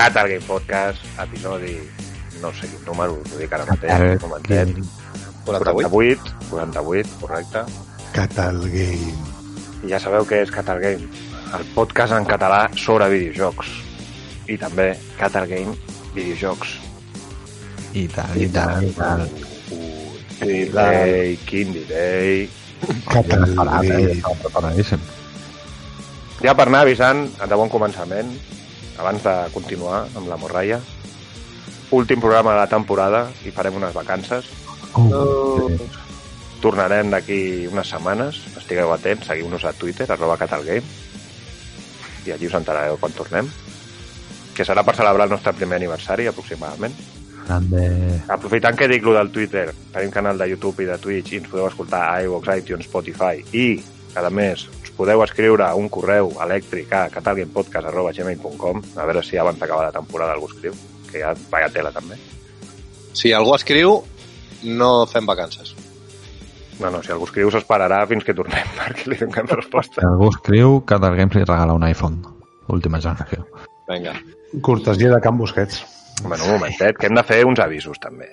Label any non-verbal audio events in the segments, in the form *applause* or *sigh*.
Catal Game Podcast, episodi no sé quin número, us ho dic ara mateix, momentet. 48, 48, correcte. Catal Game. I ja sabeu què és Catal Game, el podcast en català sobre videojocs. I també Catal Game Videojocs. I tal, i tal, i tal. Quin delay, quin delay. Eh? Game. Ja per anar avisant de bon començament, abans de continuar amb la morralla, últim programa de la temporada i farem unes vacances. Sí. Tornarem d'aquí unes setmanes, estigueu atents, seguiu-nos a Twitter, arroba catalgame, i allí us enterareu quan tornem, que serà per celebrar el nostre primer aniversari, aproximadament. Grande. Aprofitant que dic lo del Twitter, tenim canal de YouTube i de Twitch i ens podeu escoltar a iVoox, iTunes, Spotify i, a més, podeu escriure un correu elèctric a catalgamepodcast.gmail.com a veure si abans d'acabar la temporada algú escriu, que ja vaya tela també. Si algú escriu, no fem vacances. No, no, si algú escriu s'esperarà fins que tornem *laughs* perquè li donem Si resposta. algú escriu, Catal Games li regala un iPhone. Última generació. Vinga. Cortesia de Can Busquets. Bueno, un momentet, que hem de fer uns avisos també.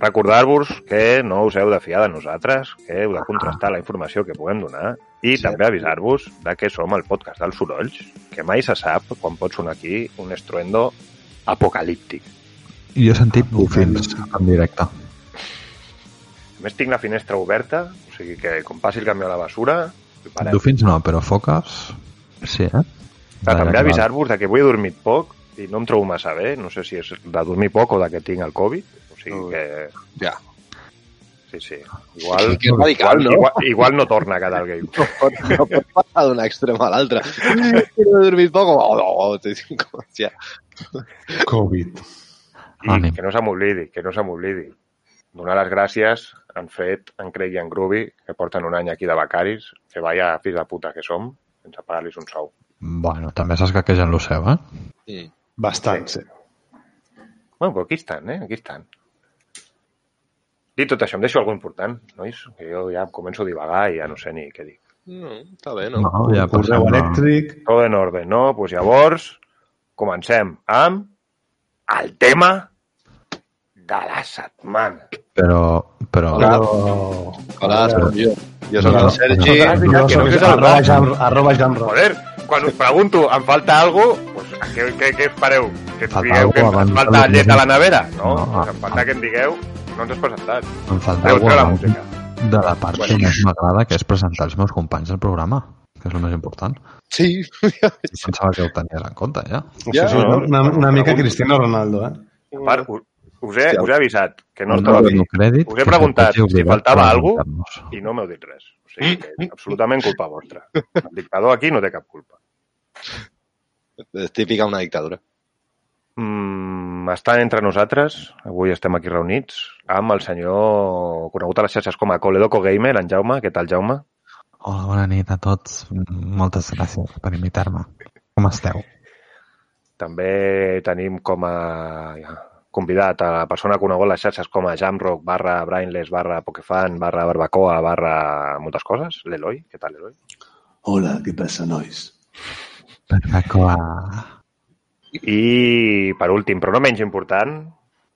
Recordar-vos que no us heu de fiar de nosaltres, que heu de contrastar la informació que puguem donar i Sí. també avisar-vos de que som el podcast dels sorolls, que mai se sap quan pot sonar aquí un estruendo apocalíptic. I jo he sentit bufins en directe. A més, tinc la finestra oberta, o sigui que com passi el camió a la basura. Dufins no, però foques... Sí, eh? Però també avisar-vos de que avui he dormit poc i no em trobo massa bé, no sé si és de dormir poc o de que tinc el Covid, o sigui Ui. que... Ja. Sí, sí. Igual, Que radical, igual, no? igual, igual no torna a quedar el *laughs* game. No pot, no pot passar d'un extrem a l'altre. No he dormit poc, oh, no, oh, ja. Covid. I que no se m'oblidi, que no se m'oblidi. Donar les gràcies en Fred, en Craig i en Groovy, que porten un any aquí de becaris, que vaya fills de puta que som, sense pagar-los un sou. Bueno, també saps que aquella en lo seu, eh? Mm. Bastant, sí. Bueno, però aquí estan, eh? Aquí estan. Dit tot això, em deixo alguna important, nois? Que jo ja començo a divagar i ja no sé ni què dic. No, està bé, no? No, ja a... elèctric. Todo en orden, no? Doncs pues llavors, comencem amb el tema de la setmana. Però, però... Hola. Però... Hola, soc jo. Jo No, el Sergi. no. Jo que no sé saludar. arroba jam, arroba jamro. Joder, quan us pregunto, em falta algo, pues, què, què, què espereu? Que ens Falta digueu que ens falta llet a la nevera? No, em falta que em digueu, no ens has presentat. Em falta Deu la música. de la part que més m'agrada, que és presentar els meus companys del programa, que és el més important. Sí. Pensava que ho tenies en compte, ja. Ja, no, una, una mica pregunto. Cristiano Ronaldo, eh? A part, us, us, he, us he avisat que no No estava aquí dono crèdit, Us he preguntat si faltava alguna preguntar-nos. i no m'heu dit res. O sigui, que absolutament culpa vostra. El dictador aquí no té cap culpa. És típica una dictadura. Mm, estan entre nosaltres, avui estem aquí reunits, amb el senyor conegut a les xarxes com a Coledoco Gamer, en Jaume. Què tal, Jaume? Hola, bona nit a tots. Moltes gràcies per invitar-me. Com esteu? També tenim com a ja, convidat a la persona coneguda a les xarxes com a Jamrock barra Brainless barra Pokefan barra Barbacoa barra moltes coses. L'Eloi, què tal, Eloi? Hola, què passa, nois? Barbacoa. I, per últim, però no menys important,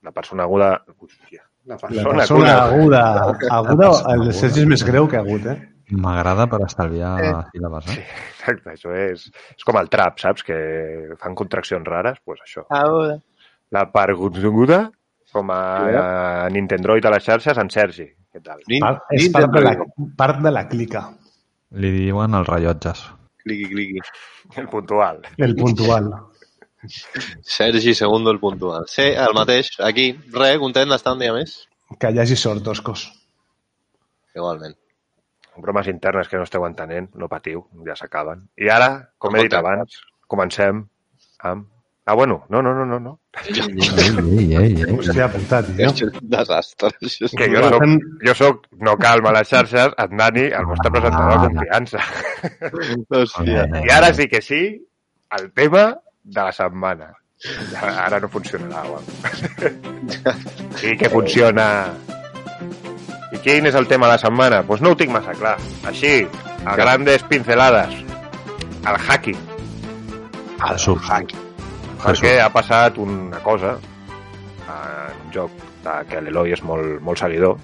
la persona aguda... Hòstia, la La persona, persona aguda. aguda, aguda, el Sergi és més greu que agut, eh? M'agrada per estalviar Eh. síl·labes, Sí, eh? exacte, això és, és com el trap, saps? Que fan contraccions rares, doncs pues això. Aguda. La parguda, com a Nintendroid a les xarxes, en Sergi. Què tal? Part, és part de, la, part de la clica, Li diuen els rellotges. Cliqui, cliqui. *laughs* El puntual. el puntual. Sergi Segundo el puntual. Sí, el mateix. Aquí, re, content d'estar un dia més. Que hi hagi sort, Toscos. Igualment. Bromes internes que no esteu entenent, no patiu, ja s'acaben. I ara, com he dit abans, comencem amb... Ah, bueno, no, no, no, no. no. Ei, ei, ei, ei. Hòstia puta, tio. És un desastre. Això Que jo soc, jo soc no calma les xarxes, en Dani, el vostre presentador de confiança. Hòstia. I ara sí que sí, el tema de la setmana. Ara no funcionarà, home. Sí que funciona. I quin és el tema de la setmana? Doncs pues no ho tinc massa clar. Així, a grandes pincelades. el hacking. Jesús. Perquè ha passat una cosa en un joc de, que l'Eloi és molt, molt seguidor,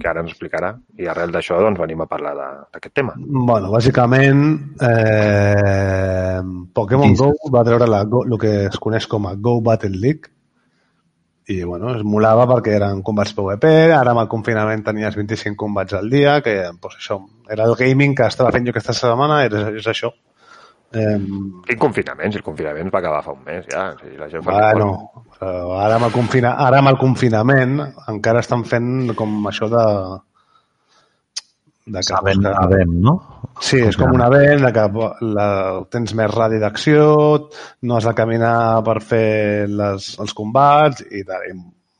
que ara ens explicarà, i arrel d'això doncs, venim a parlar de- d'aquest tema. Bueno, bàsicament, eh, Pokémon Sí. Go va treure la, Go, el que es coneix com a Go Battle League i, bueno, es molava perquè eren combats PvP, ara amb el confinament tenies 25 combats al dia, que, pues, això, era el gaming que estava fent jo aquesta setmana, és, és això. Eh, Quin confinament? Si el confinament va acabar fa un mes, ja. Si la gent fa bueno, però ara amb, el confina, ara amb el confinament encara estan fent com això de... de que, Sabent, que- sabent, no? Sí, és com un event de que la, tens més radi d'acció, no has de caminar per fer les, els combats i tal. I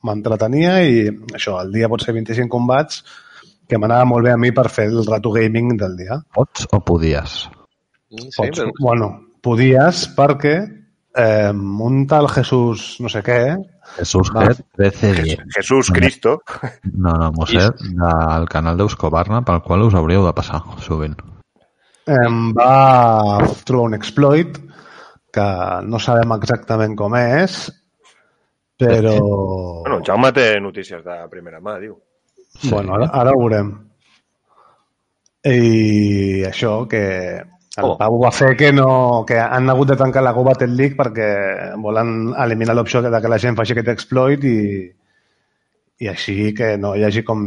M'entretenia i això, el dia pot ser 25 combats que m'anava molt bé a mi per fer el rato gaming del dia. Pots o podies? Sí, Pots, però... Bueno, podies perquè eh, un tal Jesús no sé què, Jesús Va. Gret, 1310. Jesús Cristo. No, no, Moset, del canal d'Euskobarna, pel qual us hauríeu de passar sovint. em va trobar un exploit que no sabem exactament com és, però... Bueno, Jaume té notícies de primera mà, diu. Sí. Bueno, ara, ara ho veurem. I això, que el Oh. Pau va fer que no que han hagut de tancar la Go Battle League perquè volen eliminar l'opció de que la gent faci aquest exploit i, i així que no hi hagi com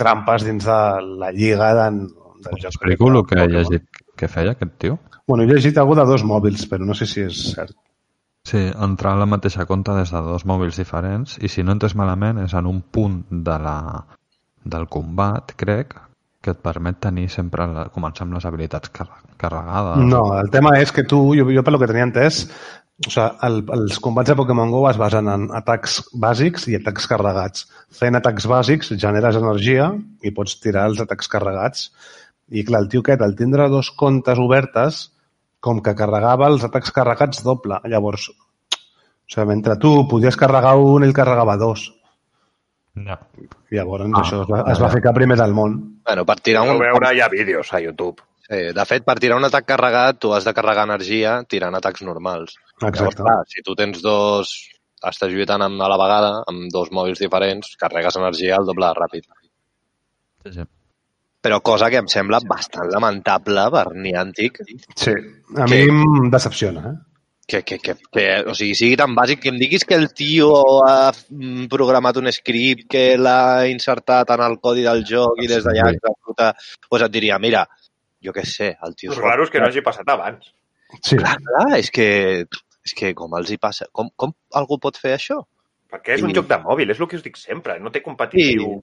trampes dins de la lliga del Us joc. explico el que he llegit que feia aquest tio? Bueno, he llegit alguna de dos mòbils, però no sé si és cert. Sí, entrar a la mateixa compte des de dos mòbils diferents i si no entes malament és en un punt de la, del combat, crec, que et permet tenir sempre, la, començar amb les habilitats carre- carregades. No, el tema és que tu, jo, jo per lo que tenia entès, o sigui, el, els combats de Pokémon GO es basen en atacs bàsics i atacs carregats. Fent atacs bàsics generes energia i pots tirar els atacs carregats. I clar, el tio aquest, al tindre dos comptes obertes, com que carregava els atacs carregats doble. Llavors, o sigui, mentre tu podies carregar un, ell carregava dos. Ja. Llavors, Ah, això es va, es va ficar primer al món. Bueno, per tirar Podeu un... veure ja vídeos a YouTube. Sí, de fet, per tirar un atac carregat, tu has de carregar energia tirant atacs normals. Llavors, Exacte. clar, si tu tens dos... Estàs lluitant amb, a la vegada, amb dos mòbils diferents, carregues energia al doble de ràpid. Sí, sí. Però cosa que em sembla bastant lamentable per Niantic, Sí, a Que- mi em decepciona, eh? Que, que, que, que, o sigui, sigui tan bàsic que em diguis que el tio ha mm, programat un script que l'ha insertat en el codi del joc i des d'allà Sí. executa, doncs et diria, mira, jo què sé, el tio... El raro és que no hagi passat abans. Sí. Clar, clar, és que, és que com els hi passa? Com, com algú pot fer això? Perquè és un I- joc de mòbil, és el que us dic sempre. No té competitiu...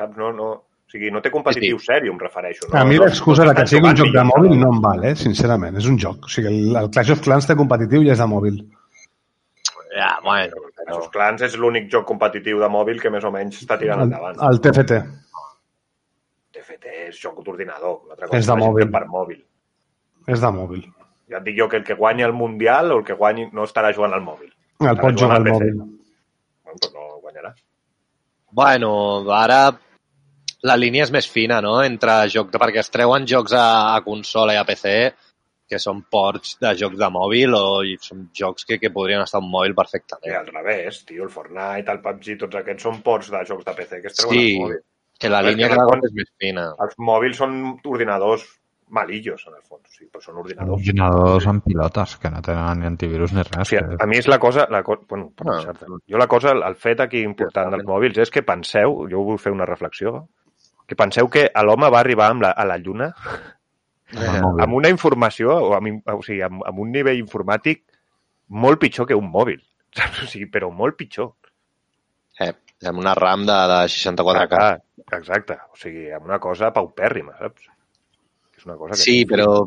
Saps? No, no... O sigui, no té competitiu Sí, seri, em refereixo. No, A mi l'excusa no de que sigui un joc de mòbil no em val, eh? sincerament. És un joc. O sigui, el, el Clash of Clans té competitiu i és de mòbil. Ja, bueno, Els seus clans és l'únic joc competitiu de mòbil que més o menys està tirant El, endavant. el TFT. TFT és joc d'ordinador. l'altra És cosa de mòbil. Per mòbil. És de mòbil. Ja et dic jo que el que guanyi el Mundial o el que guanyi no estarà jugant al mòbil. El pots jugar al mòbil. Bueno, doncs no guanyarà. bueno, ara la línia és més fina, no?, entre jocs, perquè es treuen jocs a, a consola i a PC que són ports de jocs de mòbil o i són jocs que, que podrien estar un mòbil I perfectament. al revés, tio, el Fortnite, el PUBG, tots aquests són ports de jocs de PC que es treuen Sí, al mòbil. que la que línia cada fons- cop és més fina. Els mòbils són ordinadors malillos, en el fons, o sigui, però són ordinadors. Ordinadors amb pilotes, que no tenen ni antivirus ni O res. sigui, que- a mi és la cosa, la co bueno, per Ah. deixar-te. jo la cosa, el, el fet aquí important dels mòbils és que penseu, jo vull fer una reflexió, que penseu que l'home va arribar amb la, a la Lluna mòbil. amb una informació, o, amb, o sigui, amb, amb un nivell informàtic molt pitjor que un mòbil. *laughs* Saps? O sigui, però molt pitjor. Eh, amb una RAM de, de 64K. Ah, exacte. O sigui, amb una cosa paupèrrima, saps? És una cosa que... Sí, però...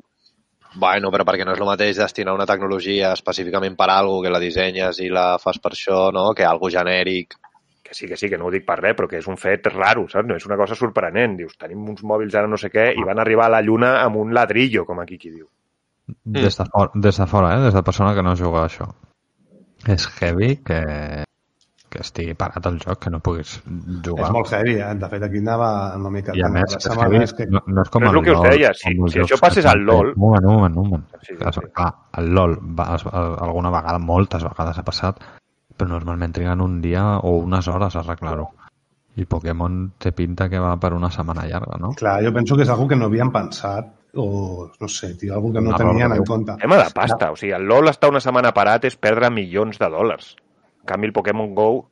Bueno, però perquè no és el mateix destinar una tecnologia específicament per a algo que la dissenyes i la fas per això, no? Que algo genèric. Que sí, que sí, que no ho dic per res, però que és un fet raro, saps? No és una cosa sorprenent. Dius, tenim uns mòbils ara no sé què i van arribar a la Lluna amb un ladrillo, com aquí qui diu. Des de, fora, des de fora, eh? des de persona que no juga a això. És heavy que, que estigui parat el joc, que no puguis jugar. És molt heavy, eh? De fet, aquí anava una mica... I a més, la és, setmana, heavy, és que... no, no és com Però és el que us LOL, deia, si- si això s'han al LOL-. Un moment, un moment, un moment. Sí, sí, sí. clar, el LOL va, es, alguna vegada, moltes vegades ha passat, però normalment triguen un dia o unes hores a arreglar-ho. I Pokémon té pinta que va per una setmana llarga, no? Clar, jo penso que és algo que no havien pensat o, no sé, tio, algo que no Un error tenien en compte. Tema de pasta. O sigui, el LoL estar una setmana parat és perdre milions de dòlars. En canvi, el Pokémon GO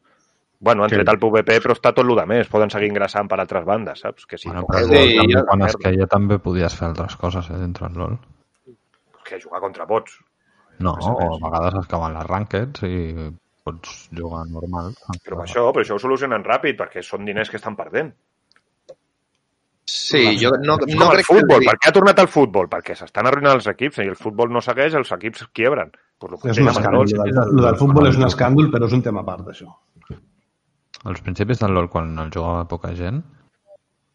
Bueno, han Que- tret el PvP, però està tot el de més. Poden seguir ingressant per altres bandes, saps? Que si Bueno, no, però Sí, sí, també, jo- quan es merda. queia també podies fer altres coses eh, dintre del LoL. que jugar contra bots. No, Més o a vegades es cauen les rankeds i pots jugar normal. Però amb això, però això ho solucionen ràpid, perquè són diners que estan perdent. Sí, jo no, no el crec futbol. que... Per què ha tornat el futbol? Perquè s'estan arruïnant els equips i el futbol no segueix, els equips quiebren. Pues lo que És un el escàndol. Lo del, lo del futbol és un escàndol, però és un tema a part, això. Als principis del LoL, quan el jugava poca gent,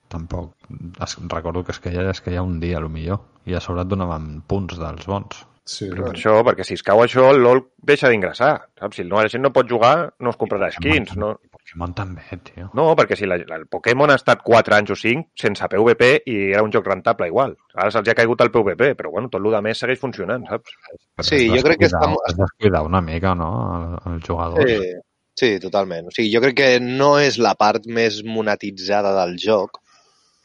tampoc... Es, recordo que es queia, es queia un dia, a lo millor. I a sobre et donaven punts dels bons. Sí, Per això, perquè si es cau això, el LOL deixa d'ingressar. Saps? Si no, la gent no pot jugar, no es comprarà skins. No, Pokémon també, tio. no perquè si la, el Pokémon ha estat 4 anys o 5 sense PvP i era un joc rentable igual. Ara se'ls ha caigut el PvP, però bueno, tot el més segueix funcionant, saps? Però Sí, jo crec que està- Es descuidar una mica, no?, el, el jugador. Sí, sí, totalment. O sigui, jo crec que no és la part més monetitzada del joc,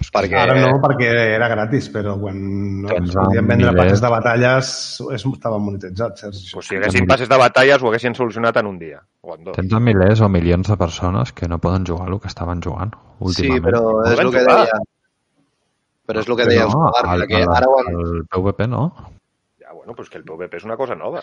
perquè... Ara no, perquè era gratis, però quan no es podien vendre passes de batalles és, estava monetitzat, Sergi. Pues si haguessin passes de batalles ho haguessin solucionat en un dia o en dos. Tens milers o milions de persones que no poden jugar el que estaven jugant Sí, últimament. però és el que deia... Però és el que deia el no, el, que el, ara ho han... el PvP no. Ja, bueno, pues que el PvP és una cosa nova.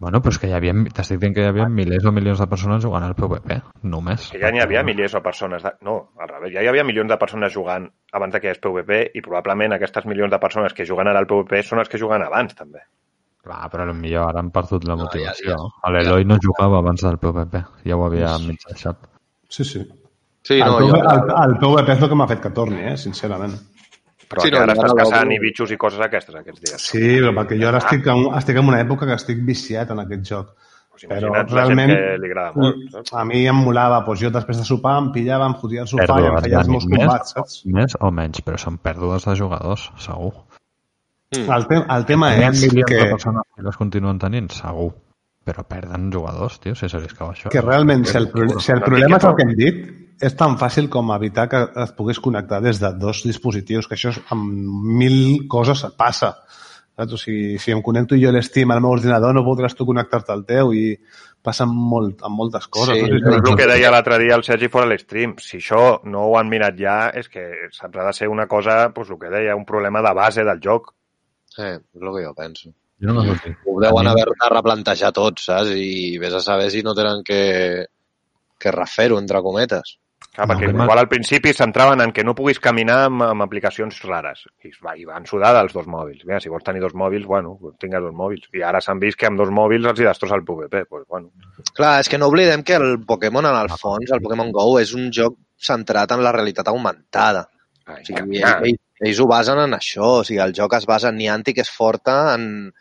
Bueno, però és que hi havia, t'estic dient que hi havia milers o milions de persones jugant al PvP, només. Que ja n'hi havia milers de persones... De... No, al revés, ja hi havia milions de persones jugant abans que hi hagués PvP i probablement aquestes milions de persones que juguen ara al PvP són les que juguen abans, també. Clar, però potser ara han perdut la No, motivació. ja- ja- L'Eloi no jugava abans del PvP, ja ho havia mig deixat. Sí, sí. Sí, el, no, PV, jo... el, el PvP és el que m'ha fet que torni, eh, sincerament. Però Sí, no, ara estàs caçant i bitxos i coses aquestes aquests dies. Sí, però perquè jo ara estic en, estic en una època que estic viciat en aquest joc. Pues Però realment, que li agrada molt. Saps? a mi em molava, doncs jo després de sopar em pillava, em fotia al sofà i em feia els meus més, combats, saps? més o menys, però són pèrdues de jugadors, segur. Mm. El, te el tema Hi ha és que, de persones que les continuen tenint, segur. Però perden jugadors, tio, si se li escau això. que realment, si el, pro- si el problema és el que hem dit, és tan fàcil com evitar que es pogués connectar des de dos dispositius, que això és, amb mil coses passa. Saps? O sigui, si em connecto jo a l'Steam al meu ordinador, no podràs tu connectar-te al teu i passa amb, molt, amb moltes coses. Sí, no? És el que deia l'altre dia el Sergi fora a l'stream. Si això no ho han mirat ja, és que saps, ha de ser una cosa, pues, el que deia, un problema de base del joc. Eh, és el que jo penso. Jo no. Ho deuen haver de replantejar tot, saps? I vés a saber si no tenen que, que refer-ho, entre cometes. Clar, No, perquè tema- igual al principi centraven en que no puguis caminar amb, amb aplicacions rares. I, va, I van sudar dels dos mòbils. Mira, si vols tenir dos mòbils, bueno, tingues dos mòbils. I ara s'han vist que amb dos mòbils els hi destrossa el PvP. Pues, bueno. Clar, és que no oblidem que el Pokémon, en el fons, el Pokémon GO, és un joc centrat en la realitat augmentada. Ai, O sigui, ja, ells, ells ho basen en això. O sigui, el joc es basa en Niantic, és forta en,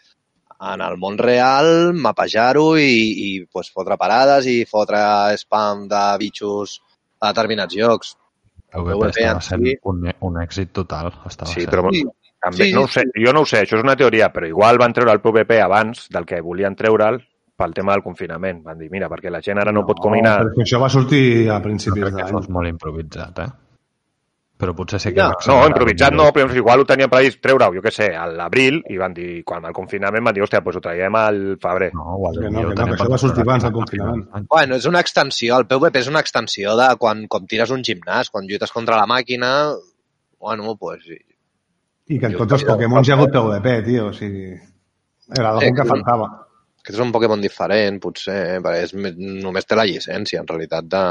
en el món real, mapejar-ho i, i pues, fotre parades i fotre spam de bitxos a determinats jocs. El PvP PvP estava en sent si- un, un èxit total. Estava Sí, sent. però Sí. també, Sí, no ho sé, jo no ho sé, això és una teoria, però igual van treure el PvP abans del que volien treure'l pel tema del confinament. Van dir, mira, perquè la gent ara no, pot caminar. Perquè això va sortir a principis d'any. fos molt improvisat, eh? Però potser sí que... No, No, improvisat no, però igual ho tenien previst treure-ho, jo què sé, a l'abril, i van dir, quan el confinament van dir, hòstia, doncs ho traiem al febrer. No, o Que no, que no, que això va sortir abans del confinament. Bueno, és una extensió, el PvP és una extensió de quan com tires un gimnàs, quan lluites contra la màquina, bueno, pues, sí. I que en tots els Pokémon hi ha hagut PvP, tio. O sigui, era algo Sí, que que- faltava. Aquest és un Pokémon diferent, potser, eh? perquè és, me- només té la llicència, en realitat, de,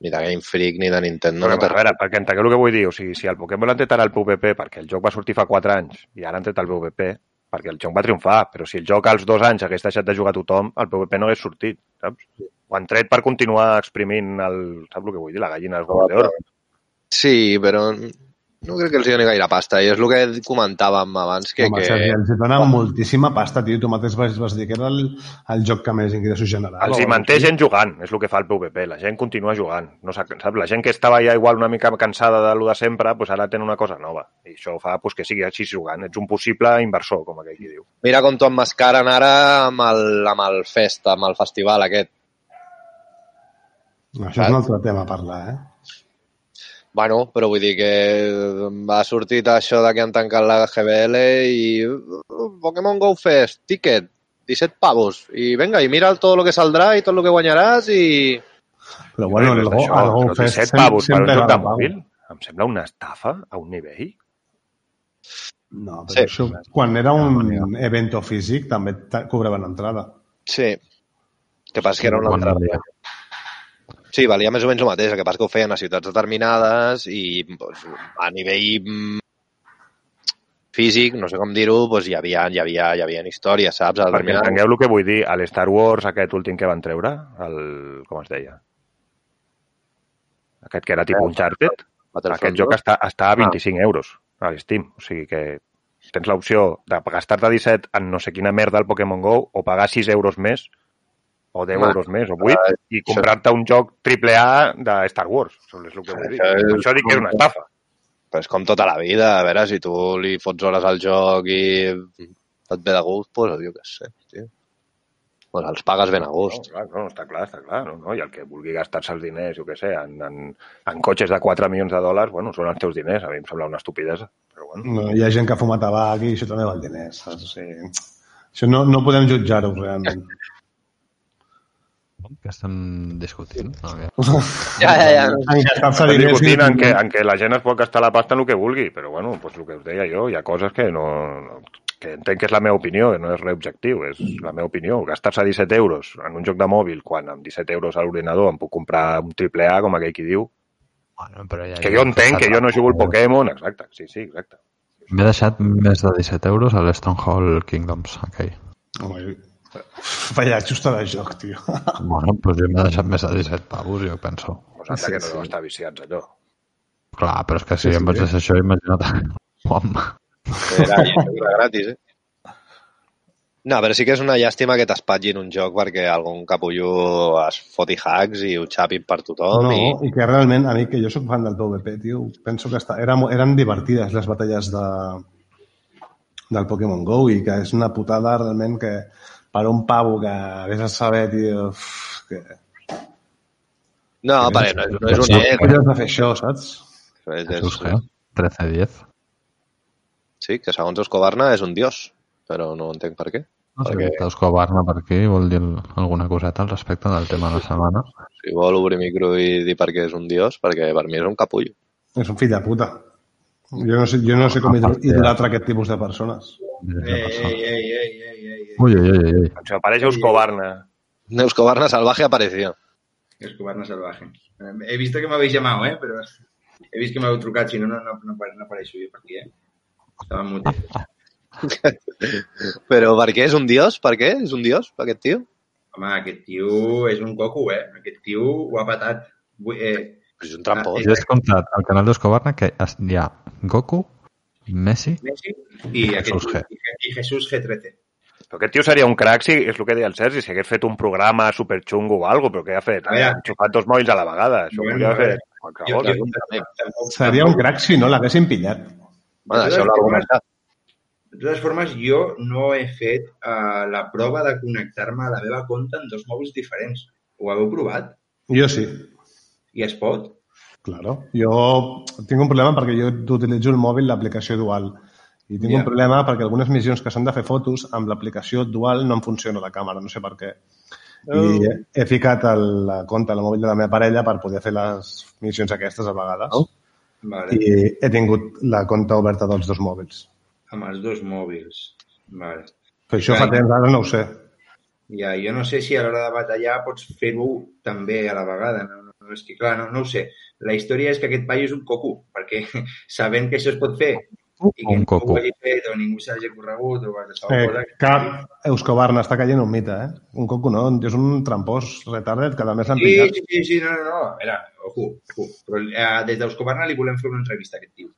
ni de Game Freak ni de Nintendo. No, No, a veure, perquè entengueu el que vull dir. O sigui, si el Pokémon han tret ara el PvP perquè el joc va sortir fa 4 anys i ara han tret el PvP perquè el joc va triomfar, però si el joc als dos anys hagués deixat de jugar tothom, el PvP no hagués sortit, saps? Ho han tret per continuar exprimint el... Saps el que vull dir? La gallina dels huevos d'oro. Sí, però No crec que els doni gaire pasta, i és el que comentàvem abans, que... Home, que... Sergi, els donen moltíssima pasta, tio. Tu mateix vas, vas dir que era el, el joc que més ingressos generava. Els hi manté gent jugant, és el que fa el PvP. La gent continua jugant. No saps? La gent que estava ja igual una mica cansada de lo de sempre, pues ara tenen una cosa nova. I això fa pues, que sigui així jugant. Ets un possible inversor, com aquell qui diu. Mira com t'ho emmascaren ara amb el, amb el fest, amb el festival aquest. Això és un altre tema a parlar, eh? Bueno, però vull dir que va sortir això de que han tancat la GBL i uh, Pokémon Go Fest, ticket, 17 pavos. I venga, i mira tot el que saldrà i tot el que guanyaràs i... Però bueno, el, Go, el Go Fest 17 pavos per un joc de mòbil? Em sembla una estafa a un nivell. No, però Sí. això, quan era un evento físic també ta- cobraven entrada. Sí. Que passa que era una valia. Sí, valia més o menys el mateix, el que passa que ho feien a ciutats determinades i doncs, a nivell mm, físic, no sé com dir-ho, doncs hi havia, hi havia, hi havia històries, saps? A Perquè entengueu el que vull dir. A l'Star Wars, aquest últim que van treure, el... com es deia? Aquest que era tipus Uncharted, Battlefront aquest joc està, està a 25 euros a l'Steam. O sigui que tens l'opció de gastar-te 17 en no sé quina merda al Pokémon GO o pagar 6 euros més o 10 Home, euros més o 8 eh, i comprar-te un joc triple A de Star Wars. Això és el que vull dir. Això és- Això dic que és una estafa. Però és com tota la vida, a veure, si tu li fots hores al joc i et ve de gust, doncs jo què sé, tio. Doncs els pagues ben a No, gust. clar, no, està clar, està clar. No, no? I el que vulgui gastar-se els diners, jo què sé, en, en, en cotxes de 4 milions de dòlars, bueno, són els teus diners. A mi em sembla una estupidesa. Però bueno, No, hi ha gent que fuma tabac i això també val diners. Saps? O sigui, això no, no podem jutjar-ho realment. *laughs* Que estem discutint? No, que... Ja, ja, ja. Gastar-se estem diners discutint en què, en què la gent es pot gastar la pasta en el que vulgui, però bueno, pues el que us deia jo, hi ha coses que no... no que entenc que és la meva opinió, que no és reobjectiu, és la meva opinió. Gastar-se 17 euros en un joc de mòbil, quan amb 17 euros a l'ordinador em puc comprar un triple A, com aquell qui diu, Bueno, però ja que jo entenc que jo no jugo al Pokémon, exacte, sí, sí, exacte. M'he deixat més de 17 euros a l'Stonehall Kingdoms, aquell. Home, Vaya xusta de joc, tio. Bueno, doncs jo m'he deixat més de 17 pavos, jo penso. Pues anda Sí, que no sí. deu estar viciats allò. Clar, però és que si Sí, sí, em sí. vaig deixar això, imagina't. Uam. Era, era gratis, eh? No, però sí que és una llàstima que t'espatllin un joc perquè algun capullo es foti hacks i ho xapin per tothom. No, i... i que realment, a mi, que jo sóc fan del PvP, tio, penso que està, era, eren divertides les batalles de, del Pokémon GO i que és una putada realment que per un pavo que vés a saber, tio, uf, que... No, perquè no, no és un No net. hauries de fer això, saps? És, Jesús, és, què? 13-10. sí, que segons Escobarna és un dios, però no entenc per què. No sé, Perquè-. Escobarna per aquí vol dir alguna coseta al respecte del tema de la setmana. Si vol obrir micro i dir per què és un dios, perquè per mi és un capullo. És un fill de puta. Jo no sé, jo no sé com idol- idolatra aquest tipus de persones. Ei, ei, ei, ei, ei, Ui, ui, ui, ui. Em apareix Euskobarna. Escobarna salvaje apareció. Escobarna salvaje. Eh, He visto que m'habéis llamado, eh? Però he vist que m'heu trucat, si no, no, no, no, no apareixo jo per aquí, eh? Estava en mute. *laughs* Però per què és un dios? Per què és un dios, aquest tio? Home, aquest tio és un coco, eh? Aquest tio ho ha patat. Eh, És un trampós. Jo he comptat al canal d'Escobarna que hi ha Goku, Messi, Messi i, aquest, Jesús G. i, i Jesús G13. Però aquest tio seria un crac, si, és el que deia el Sergi, si hagués fet un programa superxungo o alguna però què ha fet? Ha enxufat dos mòbils a la vegada. Això Bueno, podria a haver veure. fet Jo, jo, Seria un crac si no l'haguessin pillat. Bueno, De això l'ha argumentat. De totes formes, jo no he fet uh, la prova de connectar-me a la meva compte en dos mòbils diferents. Ho haveu provat? Jo sí. I es pot? Claro. Jo tinc un problema perquè jo utilitzo el mòbil l'aplicació Dual. I tinc Ja. un problema perquè algunes missions que s'han de fer fotos amb l'aplicació Dual no em funciona la càmera, no sé per què. I he ficat el, la compte al mòbil de la meva parella per poder fer les missions aquestes a vegades. Oh. Vale. I he tingut la compte oberta dels dos mòbils. Amb els dos mòbils. Vale. Però això Clar. fa temps, ara no ho sé. Ja, jo no sé si a l'hora de batallar pots fer-ho també a la vegada. No, no, no, és que, clar, no, no ho sé. La història és que aquest paio és un coco, perquè *laughs* sabent que això es pot fer i que un ningú coco. ho hagi fet o ningú s'hagi corregut o qualsevol Eh, cosa... cap Euskobarna està caient un mite, eh? Un coco no, és un trampós retarded que a més l'han Sí, pillat. sí, sí, sí, no, no, no. A veure, ojo, ojo. Però eh, des d'Euskobarna li volem fer una entrevista a aquest tio.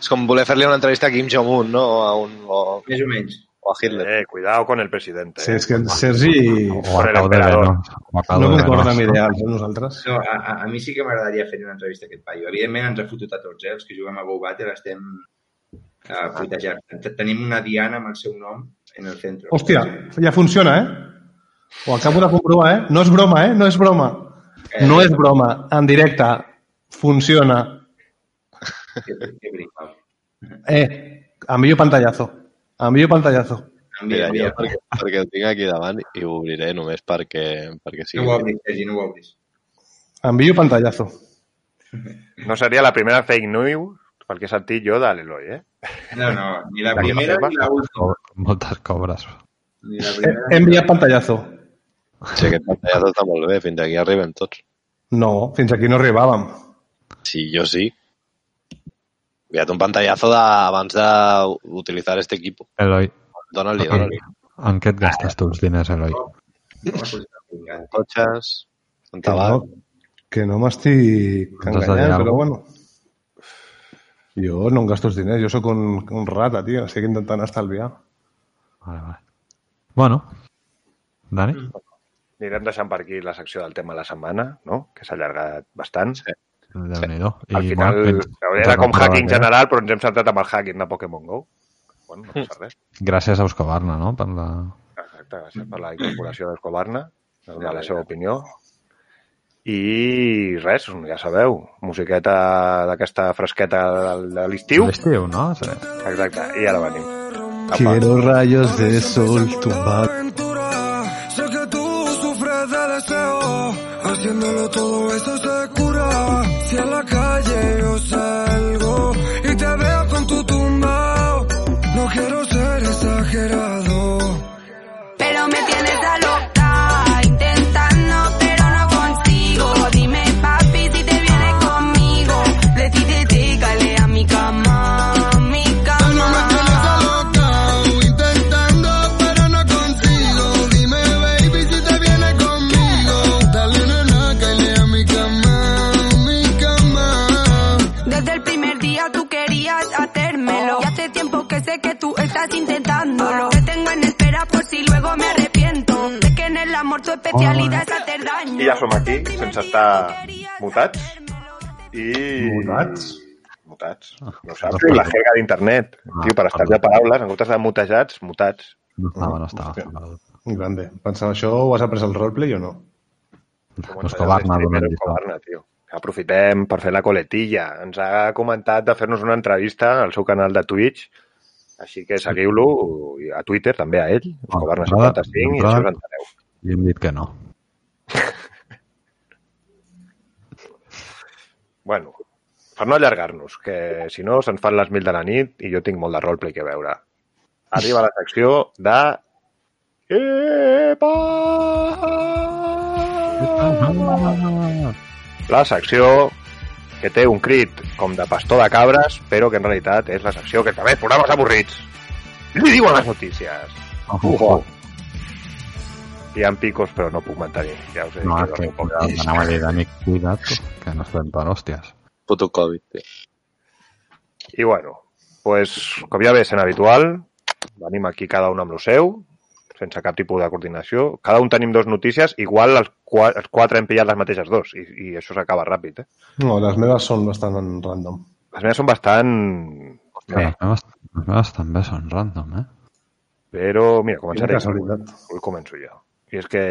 És com voler fer-li una entrevista a Kim Jong-un, no? A un, o, Més o menys. O a Hitler. Eh, cuidado con el presidente. Sí, eh. és que el Sergi O el emperador. No de concorda amb ideals, eh, nosaltres. No, a, a, a mi sí que m'agradaria fer una entrevista a aquest paio. Evidentment ens ha fotut a tots, eh? Els que juguem a Go Battle estem uh, puitejats. Tenim una Diana amb el seu nom en el centre. Hòstia, ja funciona, eh? Ho acabo de comprovar, eh? No és broma, eh? No és broma. Eh, No és broma. En directe. Funciona. Que, que. Eh, envio pantallazo. Envio pantallazo. Envia, Mira, jo envia. perquè, perquè el tinc aquí davant i ho obriré només perquè, perquè sigui... No ho obris, Sergi, no ho obris. Envio pantallazo. No seria la primera fake news pel que he sentit jo de l'Eloi, eh? No, no, ni la primera ni la última. Moltes cobres. Ni la He primera, he enviat pantallazo. Sí, aquest pantallazo està molt bé, fins aquí arribem tots. No, fins aquí no arribàvem. Sí, jo sí. Enviat un pantallazo de, abans d'utilitzar este equipo. Eloi, Dóna-li, en, dóna-li. en què et gastes tu els diners, Eloi? no, pingant. Cotxes, en Que tabac... no, que no m'estic de dir enganyant, però bueno. Jo no em gasto els diners, jo sóc un, un rata, tio. Estic intentant estalviar. Vale, vale. Bueno, Dani? Anirem deixant per aquí la secció del tema de la setmana, no? que s'ha allargat bastant. Sí. Déu-n'hi-do. Al final era com hacking general, però ens hem centrat amb el hacking de Pokémon GO. Bueno, no passa res. Gràcies a Euskobarna, no? Per la... Exacte, gràcies per la incorporació d'Escobarna, de donar la seva opinió. I res, ja sabeu, musiqueta d'aquesta fresqueta de- l'estiu. L'estiu, no? Sí. Exacte, i ara venim. Apa. Quiero rayos de sol tumbar. Sé que tú sufres de deseo, haciéndolo todo amor tu especialidad es hacer daño. I ja som aquí, sense estar mutats. I... Mutats? Mutats. No saps, la jerga d'internet. Ah, Tio, per estar de paraules, en comptes de mutejats, mutats. No estava, no estava. Hòstia. Grande. Pensava, això ho has après al roleplay o no? Euskobarna donant lliçons. Euskobarna, tio. Aprofitem per fer la coletilla. Ens ha comentat de fer-nos una entrevista al seu canal de Twitch, així que seguiu-lo a Twitter, també a ell, Euskobarna 55, i això us enteneu. I hem dit que no. Bueno, per no allargar-nos, que si no se'ns fan les mil de la nit i jo tinc molt de roleplay que veure. Arriba la secció de... Epa! La secció que té un crit com de pastor de cabres, però que en realitat és la secció que també programes avorrits. Li diuen les notícies. Ujo. Hi ha picos, però no puc mantenir. Ja us he No, dit és que que no puc anava a dir, Dani, cuida't, que no estem per hòsties. Puto Covid, tio. I bueno, pues, com ja ve sent habitual, venim aquí cada un amb el seu, sense cap tipus de coordinació. Cada un tenim dos notícies, igual els, qua els quatre hem pillat les mateixes dos, i, i això s'acaba ràpid. Eh? No, les meves són bastant random. Les meves són bastant... Sí. Les meves, les meves també són random, eh? Però, mira, començaré. Avui començo jo. I és que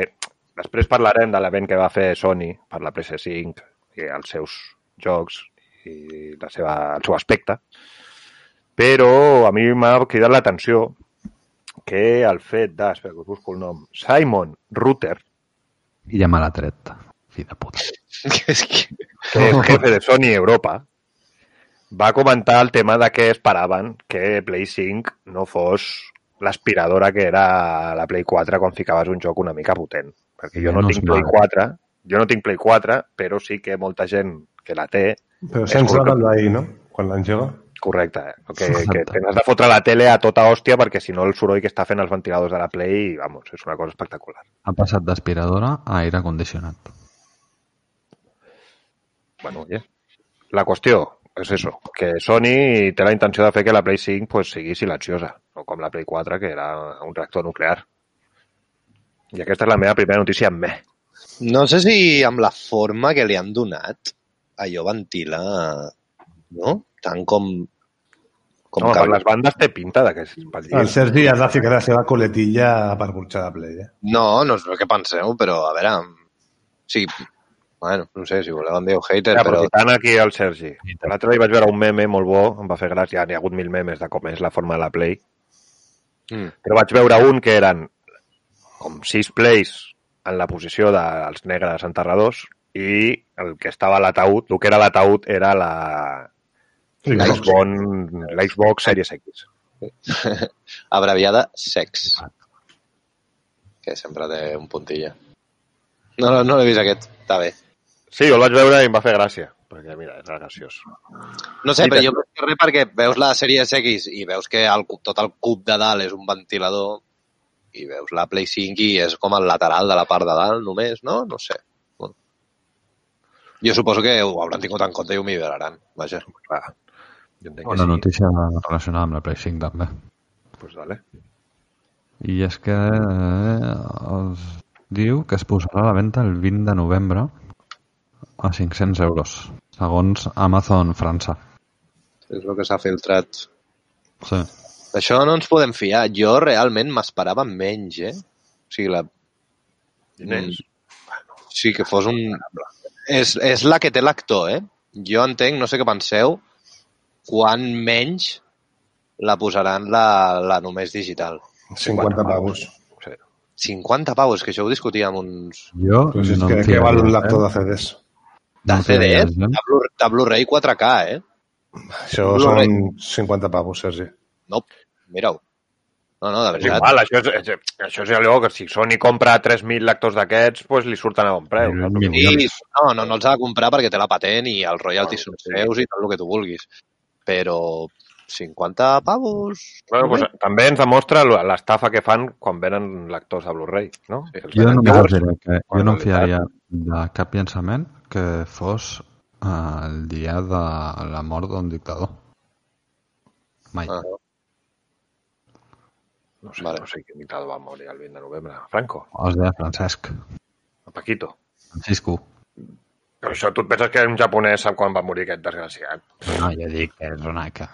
després parlarem de l'event que va fer Sony per la PS5 i els seus jocs i la seva, el seu aspecte. Però a mi m'ha cridat l'atenció que el fet de, espera que us busco el nom, Simon Rutter, I ja me l'ha tret. Fi de puta. *laughs* és que... que és jefe de Sony Europa, va comentar el tema de que esperaven que Play 5 no fos l'aspiradora que era la Play 4 quan ficaves un joc una mica potent. Perquè jo no Menos tinc Play mal. 4, jo no tinc Play 4, però sí que molta gent que la té, Però correcte. la d'ahir, no? Quan l'engega. correcte, eh? que, Exacte. que tens de fotre la tele a tota hòstia perquè si no el soroll que està fent els ventiladors de la Play, vamos, és una cosa espectacular. Ha passat d'aspiradora a aire condicionat. Bueno, oye. La qüestió, és això, que Sony té la intenció de fer que la Play 5 pues, sigui silenciosa, no com la Play 4, que era un reactor nuclear. I aquesta és la meva primera notícia amb me. No sé si amb la forma que li han donat allò ventila, no? Tant com... com Home, que- per les bandes té pinta de que és El. Sergi ja ha ficat la seva coletilla per burxar de Play. Eh? No, no és el que penseu, però a veure... Sí, bueno, no sé si voleu em diu hater, Ja, però... aprofitant aquí el Sergi. L'altre dia vaig veure un meme molt bo, em va fer gràcia, n'hi ha hagut mil memes de com és la forma de la Play, Mm. però vaig veure un que eren com sis plays en la posició dels negres enterradors i el que estava a l'ataúd, el que era l'ataúd era la l'Xbox Series X. *laughs* abreviada sex. Que sempre té un puntilla. No, no, no l'he vist aquest. Està bé. Sí, jo el vaig veure i em va fer gràcia, perquè mira, és graciós. No sé, I però te- jo més que res perquè veus la sèrie X i veus que el, cub- tot el cub de dalt és un ventilador i veus la Play 5 i és com el lateral de la part de dalt només, no? No sé. Bueno. Jo suposo que ho hauran tingut en compte i ho milloraran. Vaja. Clar, jo entenc que Una sí. notícia relacionada amb la Play 5 també. Pues dale. I és que eh, es diu que es posarà a la venda el 20 de novembre a 500 euros, segons Amazon França. És el que s'ha filtrat. Sí. D'això no ens podem fiar. Jo realment m'esperava menys, eh? O sigui, la... Diners. Sí, que fos un... És, és la que té l'actor, eh? Jo entenc, no sé què penseu, quan menys la posaran la, la només digital. 50 pavos. Sí. 50 pavos, que això ho discutia amb uns... Jo Pues és no que, que val un lector eh? de CDs. De No CD, eh? eh? de Blu- Blu-ray 4K, eh? Això són 50 pavos, Sergi. No, mira-ho. No, no, de És veritat. igual, això és, és, això és allò que si Sony compra 3.000 lectors d'aquests, pues li surten a bon preu. Sí, no, no, no els ha de comprar perquè té la patent i els royalties són seus i tot el que tu vulguis. Però 50 pavos... Bueno, pues, també ens demostra l'estafa que fan quan venen lectors de Blu-ray, no? Jo que jo no em fiaria de cap llançament que fos eh, el dia de la mort d'un dictador. Mai. Ah. No sé, Vale. no sé quin dictador va morir el 20 de novembre. Franco, Es deia Francesc. a Paquito. Francisco. Però això tu et penses que un japonès sap quan va morir aquest desgraciat? No, jo dic que és una... Que...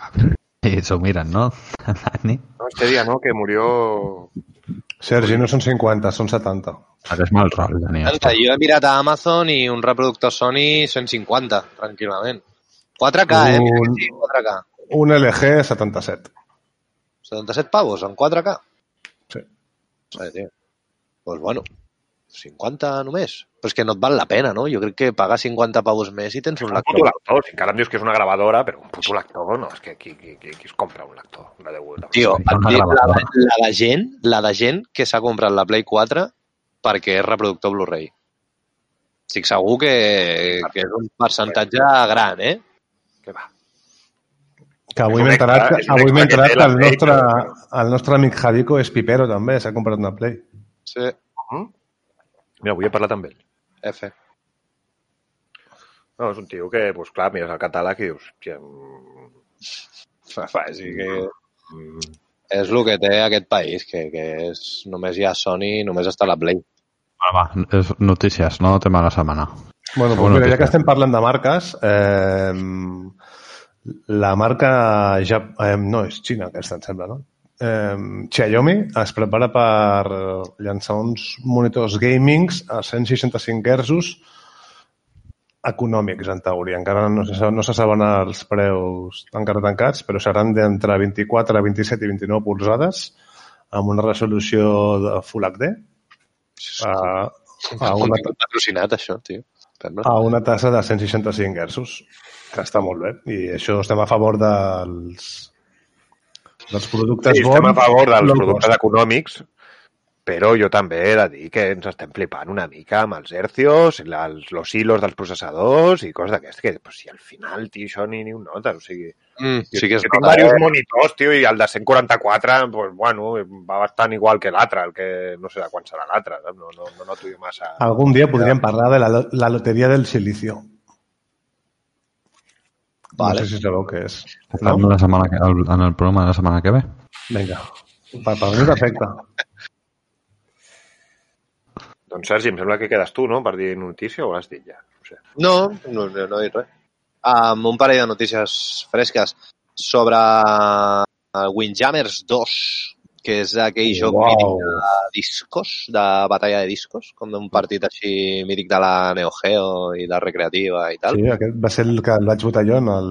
I s'ho miren, no? *laughs* Dani? No, este dia, no?, que murió... Sergi, no són 50, són 70. Faràs mal rol, Dani. Anta, jo he mirat a Amazon i un reproductor Sony 150, tranquil·lament. 4K, eh? Un- sí, 4K. Un LG 77. 77 pavos en 4K. Sí. Sí, tio. Pues bueno, 50 només. Però és que no et val la pena, no? Jo crec que pagar 50 pavos més i tens un Un lector. puto lector. Si encara em dius que és una gravadora, però un puto lector, no, és que qui, qui, qui, qui es compra un lector? De 10 euros. Tio, la, la de gent, la de gent que s'ha comprat la Play 4 perquè és reproductor Blu-ray. Estic segur que, que és un percentatge gran, eh? Què va? Que avui m'he enterat, que, avui m'he que enterat que el nostre, el nostre amic Jadico és pipero també, s'ha comprat una Play. Sí, Mira, avui he parlat amb ell. F. No, és un tio que, doncs clar, mires el catàleg i dius, hòstia, mm, *laughs* Fa, fa, sí que mm, és el que té aquest país, que, que és, només hi ha Sony, només està la Play. Va, va, és notícies, no tema de la setmana. Bueno, pues mira, ja que estem parlant de marques, eh, la marca ja, eh, no, és Xina aquesta, em sembla, no? Eh, Xiaomi es prepara per llançar uns monitors gamings a 165 Hz econòmics, en teoria. Encara no se, no se saben els preus encara tancats, però seran d'entre 24, 27 i 29 polzades amb una resolució de Full HD a, a una, Contingut patrocinat, això, tio. Sembla. a una tassa de 165 Hz, que està molt bé. I això estem a favor dels, dels productes Sí, estem a bons. favor dels productes cost. econòmics, però jo també he de dir que ens estem flipant una mica amb els hercios, els, los hilos dels processadors i coses d'aquestes, que pues, si al final, tio, això ni, ni un nota, o sigui... Mm, sí que jo tinc diversos eh? monitors, tio, i el de 144, pues, bueno, va bastant igual que l'altre, el que no sé de quan serà l'altre, no, no, no noto jo massa... Algun dia podríem parlar de la, la loteria del silicio. Vale. No sé si sabeu què és. No? La setmana que, el, en el programa de la setmana que ve. Vinga. Per, per mi perfecte. Doncs Sergi, em sembla que quedes tu, no?, per dir notícia o l'has dit ja? No sé. No, no, no, no he dit res. Amb un parell de notícies fresques sobre el Windjammers 2, que és aquell joc mític de discos, de batalla de discos, com d'un partit així mític de la Neo Geo i la recreativa i tal. Sí, aquest va ser el que el vaig votar jo en el,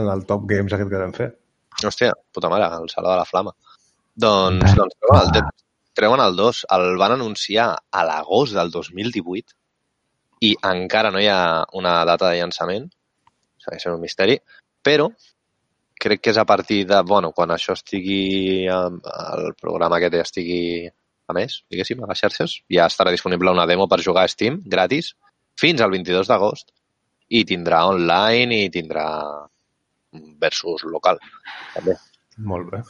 en el Top Games aquest que vam fer. Hòstia, puta mare, el Saló de la Flama. Doncs, doncs treuen, el, treuen el 2. El van anunciar a l'agost del 2018 i encara no hi ha una data de llançament. Segueix sent un misteri. Però crec que és a partir de... Bueno, quan això estigui... El programa aquest ja estigui a més, diguéssim, a les xarxes, ja estarà disponible una demo per jugar a Steam, gratis, fins al 22 d'agost. I tindrà online i tindrà versus local, també. Molt bé.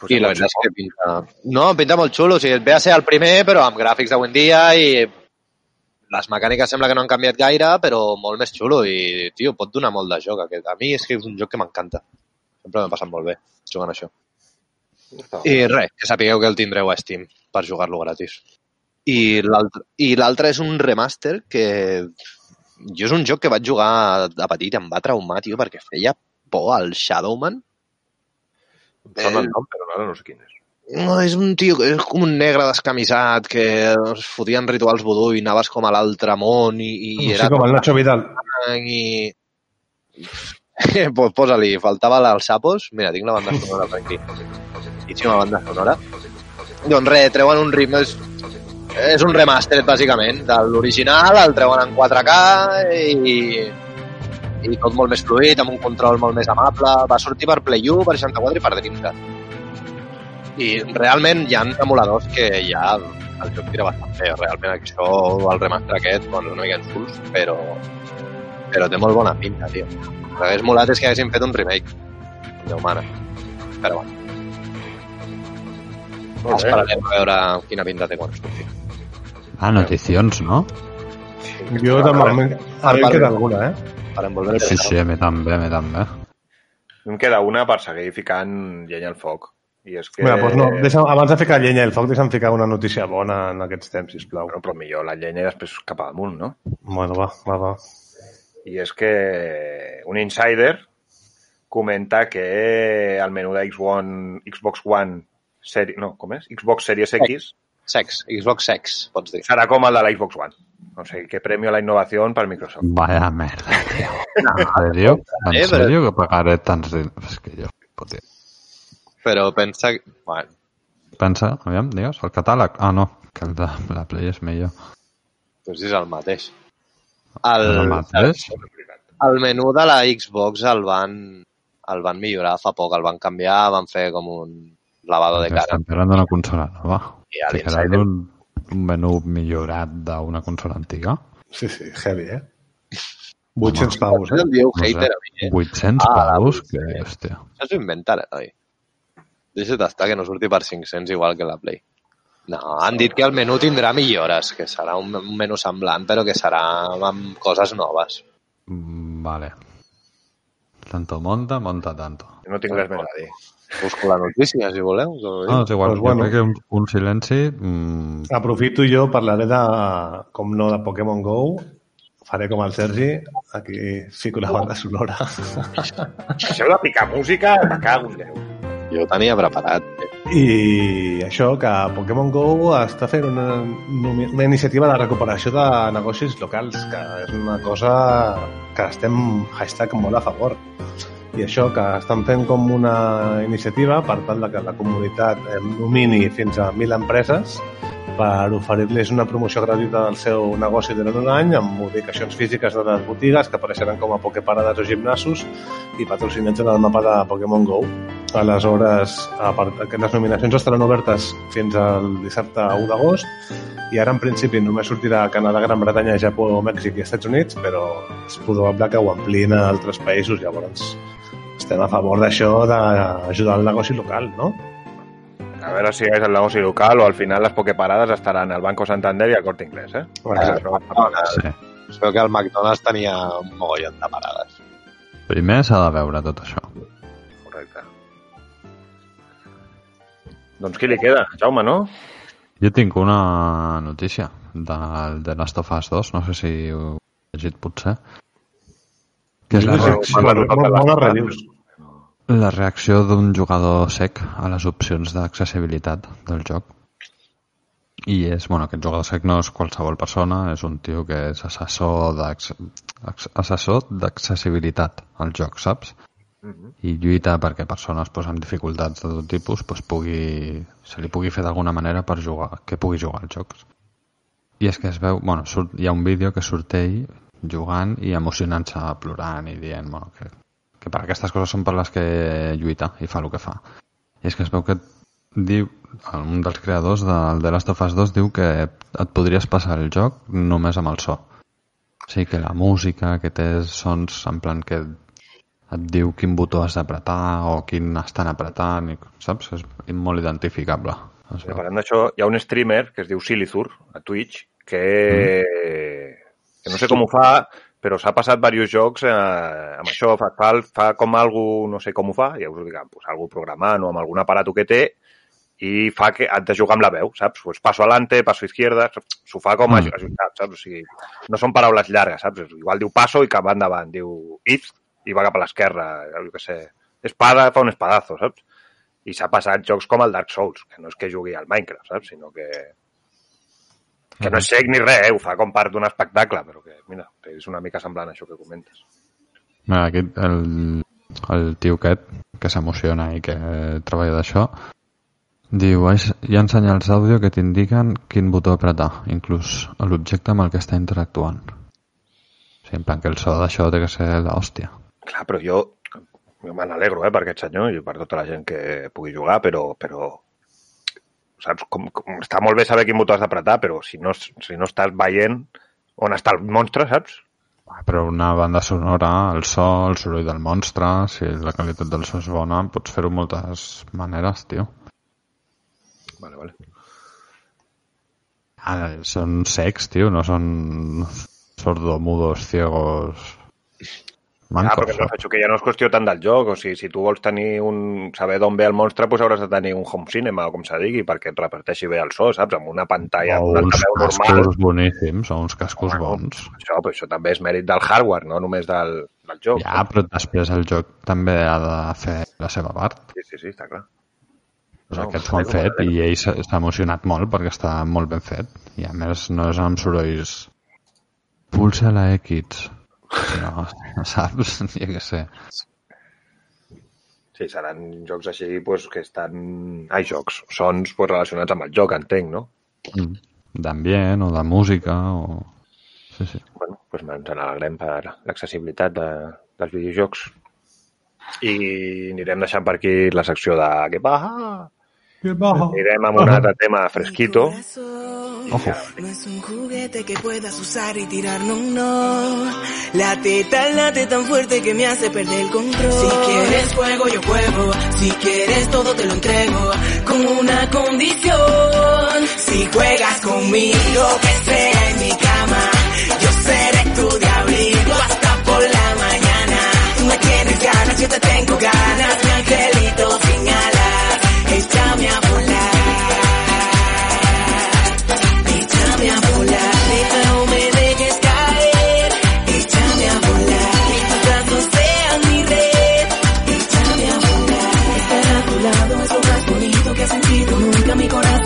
Pues I la veritat és que pinta... No, pinta molt xulo. O sigui, ve a ser el primer, però amb gràfics d'avui en dia i les mecàniques sembla que no han canviat gaire, però molt més xulo i, tio, pot donar molt de joc. Aquest. A mi és que és un joc que m'encanta. Sempre m'he passat molt bé jugant això. I res, que sapigueu que el tindreu a Steam per jugar-lo gratis. I l'altre i l'altre és un remaster que jo és un joc que vaig jugar de petit i em va traumar, tio, perquè feia por al Shadowman. Em sona el nom, però ara no sé quin és. No, és un tio, és com un negre descamisat que es fotien rituals vudú i anaves com a l'altre món i, i I era sí, com el Nacho Vidal. i... *laughs* pues posa-li, faltava els sapos. Mira, tinc la banda sonora per aquí. Boníssima banda sonora. Doncs res, treuen un ritme... És, és un remaster, bàsicament, de l'original, el treuen en 4K i, i tot molt més fluid, amb un control molt més amable. Va sortir per Play 1, per 64 i per Dreamcast. I realment hi ha emuladors que ja el joc tira bastant bé. Realment això, el remaster aquest, bueno, és una mica insults, però, però té molt bona pinta, tio. El que hagués molat és que haguessin fet un remake. Déu mare. Però bueno, Molt esperarem a veure quina pinta té quan surti. Ah, noticions, no? Jo de moment... A mi em queda alguna, eh? Per envolver Sí, sí, a mi també, a mi també. Em queda una per seguir ficant llenya al foc. I és que... Mira, doncs no, deixa, abans de ficar llenya al foc, deixa'm ficar una notícia bona en aquests temps, sisplau. Bueno, però millor la llenya i després cap amunt, no? Bueno, va, va, va. I és que un insider comenta que el menú de X1, Xbox One seri... no, com és? Xbox Series X Sex, Xbox Sex, pots dir. serà com el de la Xbox One. O sigui, que premio a la innovació per Microsoft. Vaya merda, tio. *laughs* En sèrio? En Eh, però- sèrio que pagaré tants diners? És que jo... Puti. Però pensa... Bueno, Pensa, aviam, digues, el catàleg. Ah, no, que el de la Play és millor. doncs és el mateix. El, El mateix? el menú de la Xbox el van, el van millorar fa poc, el van canviar, van fer com un lavado de cara. Estem parlant d'una consola nova. I a Ficaran l'Insider- un, un menú millorat d'una consola antiga. Sí, sí, heavy, eh? 800 paus, No eh? em dieu No sé, hater a mi, eh? 800 Ah, paus, sí. que hòstia. Això s'ho inventa, oi? Deixa't estar, que no surti per 500 igual que la Play. No, han dit que el menú tindrà millores, que serà un, un menú semblant, però que serà amb coses noves. Mm, Vale. Tanto monta, monta tanto. No tinc res més a dir. Busco la notícia, si voleu. No, és igual, Pues jo bueno. crec que un, un silenci... Mm, Aprofito jo, parlaré de, com no, de Pokémon GO. Faré com el Sergi, aquí fico la banda sonora. Deixeu de picar música, me cago en Déu. Jo tenia preparat. I això, que Pokémon GO està fent una, una iniciativa de recuperació de negocis locals, que és una cosa que estem hashtag molt a favor. I això, que estan fent com una iniciativa per tal de que la comunitat nomini fins a 1.000 empreses per oferir-los una promoció gratuïta del seu negoci durant un any amb ubicacions físiques de les botigues que apareixeran com a pokeparades o gimnasos i patrocinats en el mapa de Pokémon GO. Aleshores, a part, que les nominacions estaran obertes fins al dissabte 1 d'agost i ara en principi només sortirà a Canadà, Gran Bretanya, Japó, Mèxic i Estats Units, però és probable que ho ampliïn a altres països, llavors estem a favor d'això d'ajudar el negoci local, no? A veure si és el negoci local o al final les pokeparades estaran al Banco Santander i al Corte Inglés, eh? Exacte. Això va a pagar. sí. Espero que el McDonald's tenia un mogollon de parades. Primer s'ha de veure tot això. Correcte. Doncs qui li queda? Jaume, no? Jo tinc una notícia del The Last of Us 2, no sé si ho he llegit potser, que és la reacció, molt, molt, molt reviews. La reacció d'un jugador sec a les opcions d'accessibilitat del joc. I és, bueno, aquest jugador sec no és qualsevol persona, és un tio que és assessor assessor d'accessibilitat al joc, saps? i lluita perquè persones pues, amb dificultats de tot tipus pues, pugui, se li pugui fer d'alguna manera per jugar, que pugui jugar als jocs. I és que es veu, bueno, surt, hi ha un vídeo que surt ell jugant i emocionant-se, plorant i dient bueno, que, que per aquestes coses són per les que lluita i fa el que fa. I és que es veu que diu, un dels creadors del The Last of Us 2 diu que et podries passar el joc només amb el so. O sigui que la música, que té sons en plan que et diu quin botó has d'apretar o quin estan apretant, i, saps? És molt identificable. Veu. parlant d'això, hi ha un streamer que es diu Silithur a Twitch que, que no sé com ho fa, però s'ha passat diversos jocs eh, amb això, fa, fa, fa com algú, no sé com ho fa, ja us ho dic, pues, algú programant o amb algun aparato que té i fa que has de jugar amb la veu, saps? Pues passo alante, passo izquierda, s'ho fa com Mm. mm. ajustat, saps? O sigui, no són paraules llargues, saps? Igual diu passo i cap va endavant, diu if i va cap a l'esquerra, jo què sé. Espada fa un espadazo, saps? I s'ha passat jocs com el Dark Souls, que no és que jugui al Minecraft, saps? Sinó que... Que no és sec ni res, eh? ho fa com part d'un espectacle, però que, mira, és una mica semblant això que comentes. Mira, aquí el, el tio aquest, que s'emociona i que treballa d'això, diu, "Hi ha- hi ha senyals d'àudio que t'indiquen quin botó apretar, inclús l'objecte amb el que està interactuant. O sigui, en plan que el so d'això té que ser l'hòstia. Clar, però jo, jo me n'alegro eh, per aquest senyor i per tota la gent que pugui jugar, però, però saps, com, com, està molt bé saber quin botó has d'apretar, però si no, si no estàs veient on està el monstre, saps? Però una banda sonora, el so, el soroll del monstre, si la qualitat del so és bona, pots fer-ho moltes maneres, tio. Vale, vale. Ah, són secs, tio, no són sordomudos, ciegos... Ah, Mancos. perquè penso que ja no és qüestió tant del joc, o sigui, si tu vols tenir un... saber d'on ve el monstre, doncs hauràs de tenir un home cinema, o com se digui, perquè et reparteixi bé el so, saps? Amb una pantalla, o un uns altaveu normal. cascos boníssims, o uns cascos Bueno, bons. Això, però això també és mèrit del hardware, no només del, del joc. Ja, però després el joc també ha de fer la seva part. Sí, sí, sí, està clar. Pues No, aquests ho han fet i ell s'ha emocionat molt perquè està molt ben fet. I a més no és amb sorolls... Pulsa la X. No, saps? *laughs* Jo què sé. Sí, seran jocs així pues, que estan... Ai, jocs, sons pues, relacionats amb el joc, entenc, no? Mm. D'ambient o de música o... Sí, sí. Bueno, pues ens n'alegrem per l'accessibilitat de, dels videojocs. I anirem deixant per aquí la secció de què paja. Amb un altre tema fresquito. Ojo. No es un juguete que puedas usar y tirar, no, no. La teta late tan fuerte que me hace perder el control. Si quieres fuego, yo juego. Si quieres todo, te lo entrego. Con una condición. Si juegas conmigo, que sea en mi cama. Yo seré tu diablito hasta por la mañana. Tú me tienes ganas, yo te tengo ganas.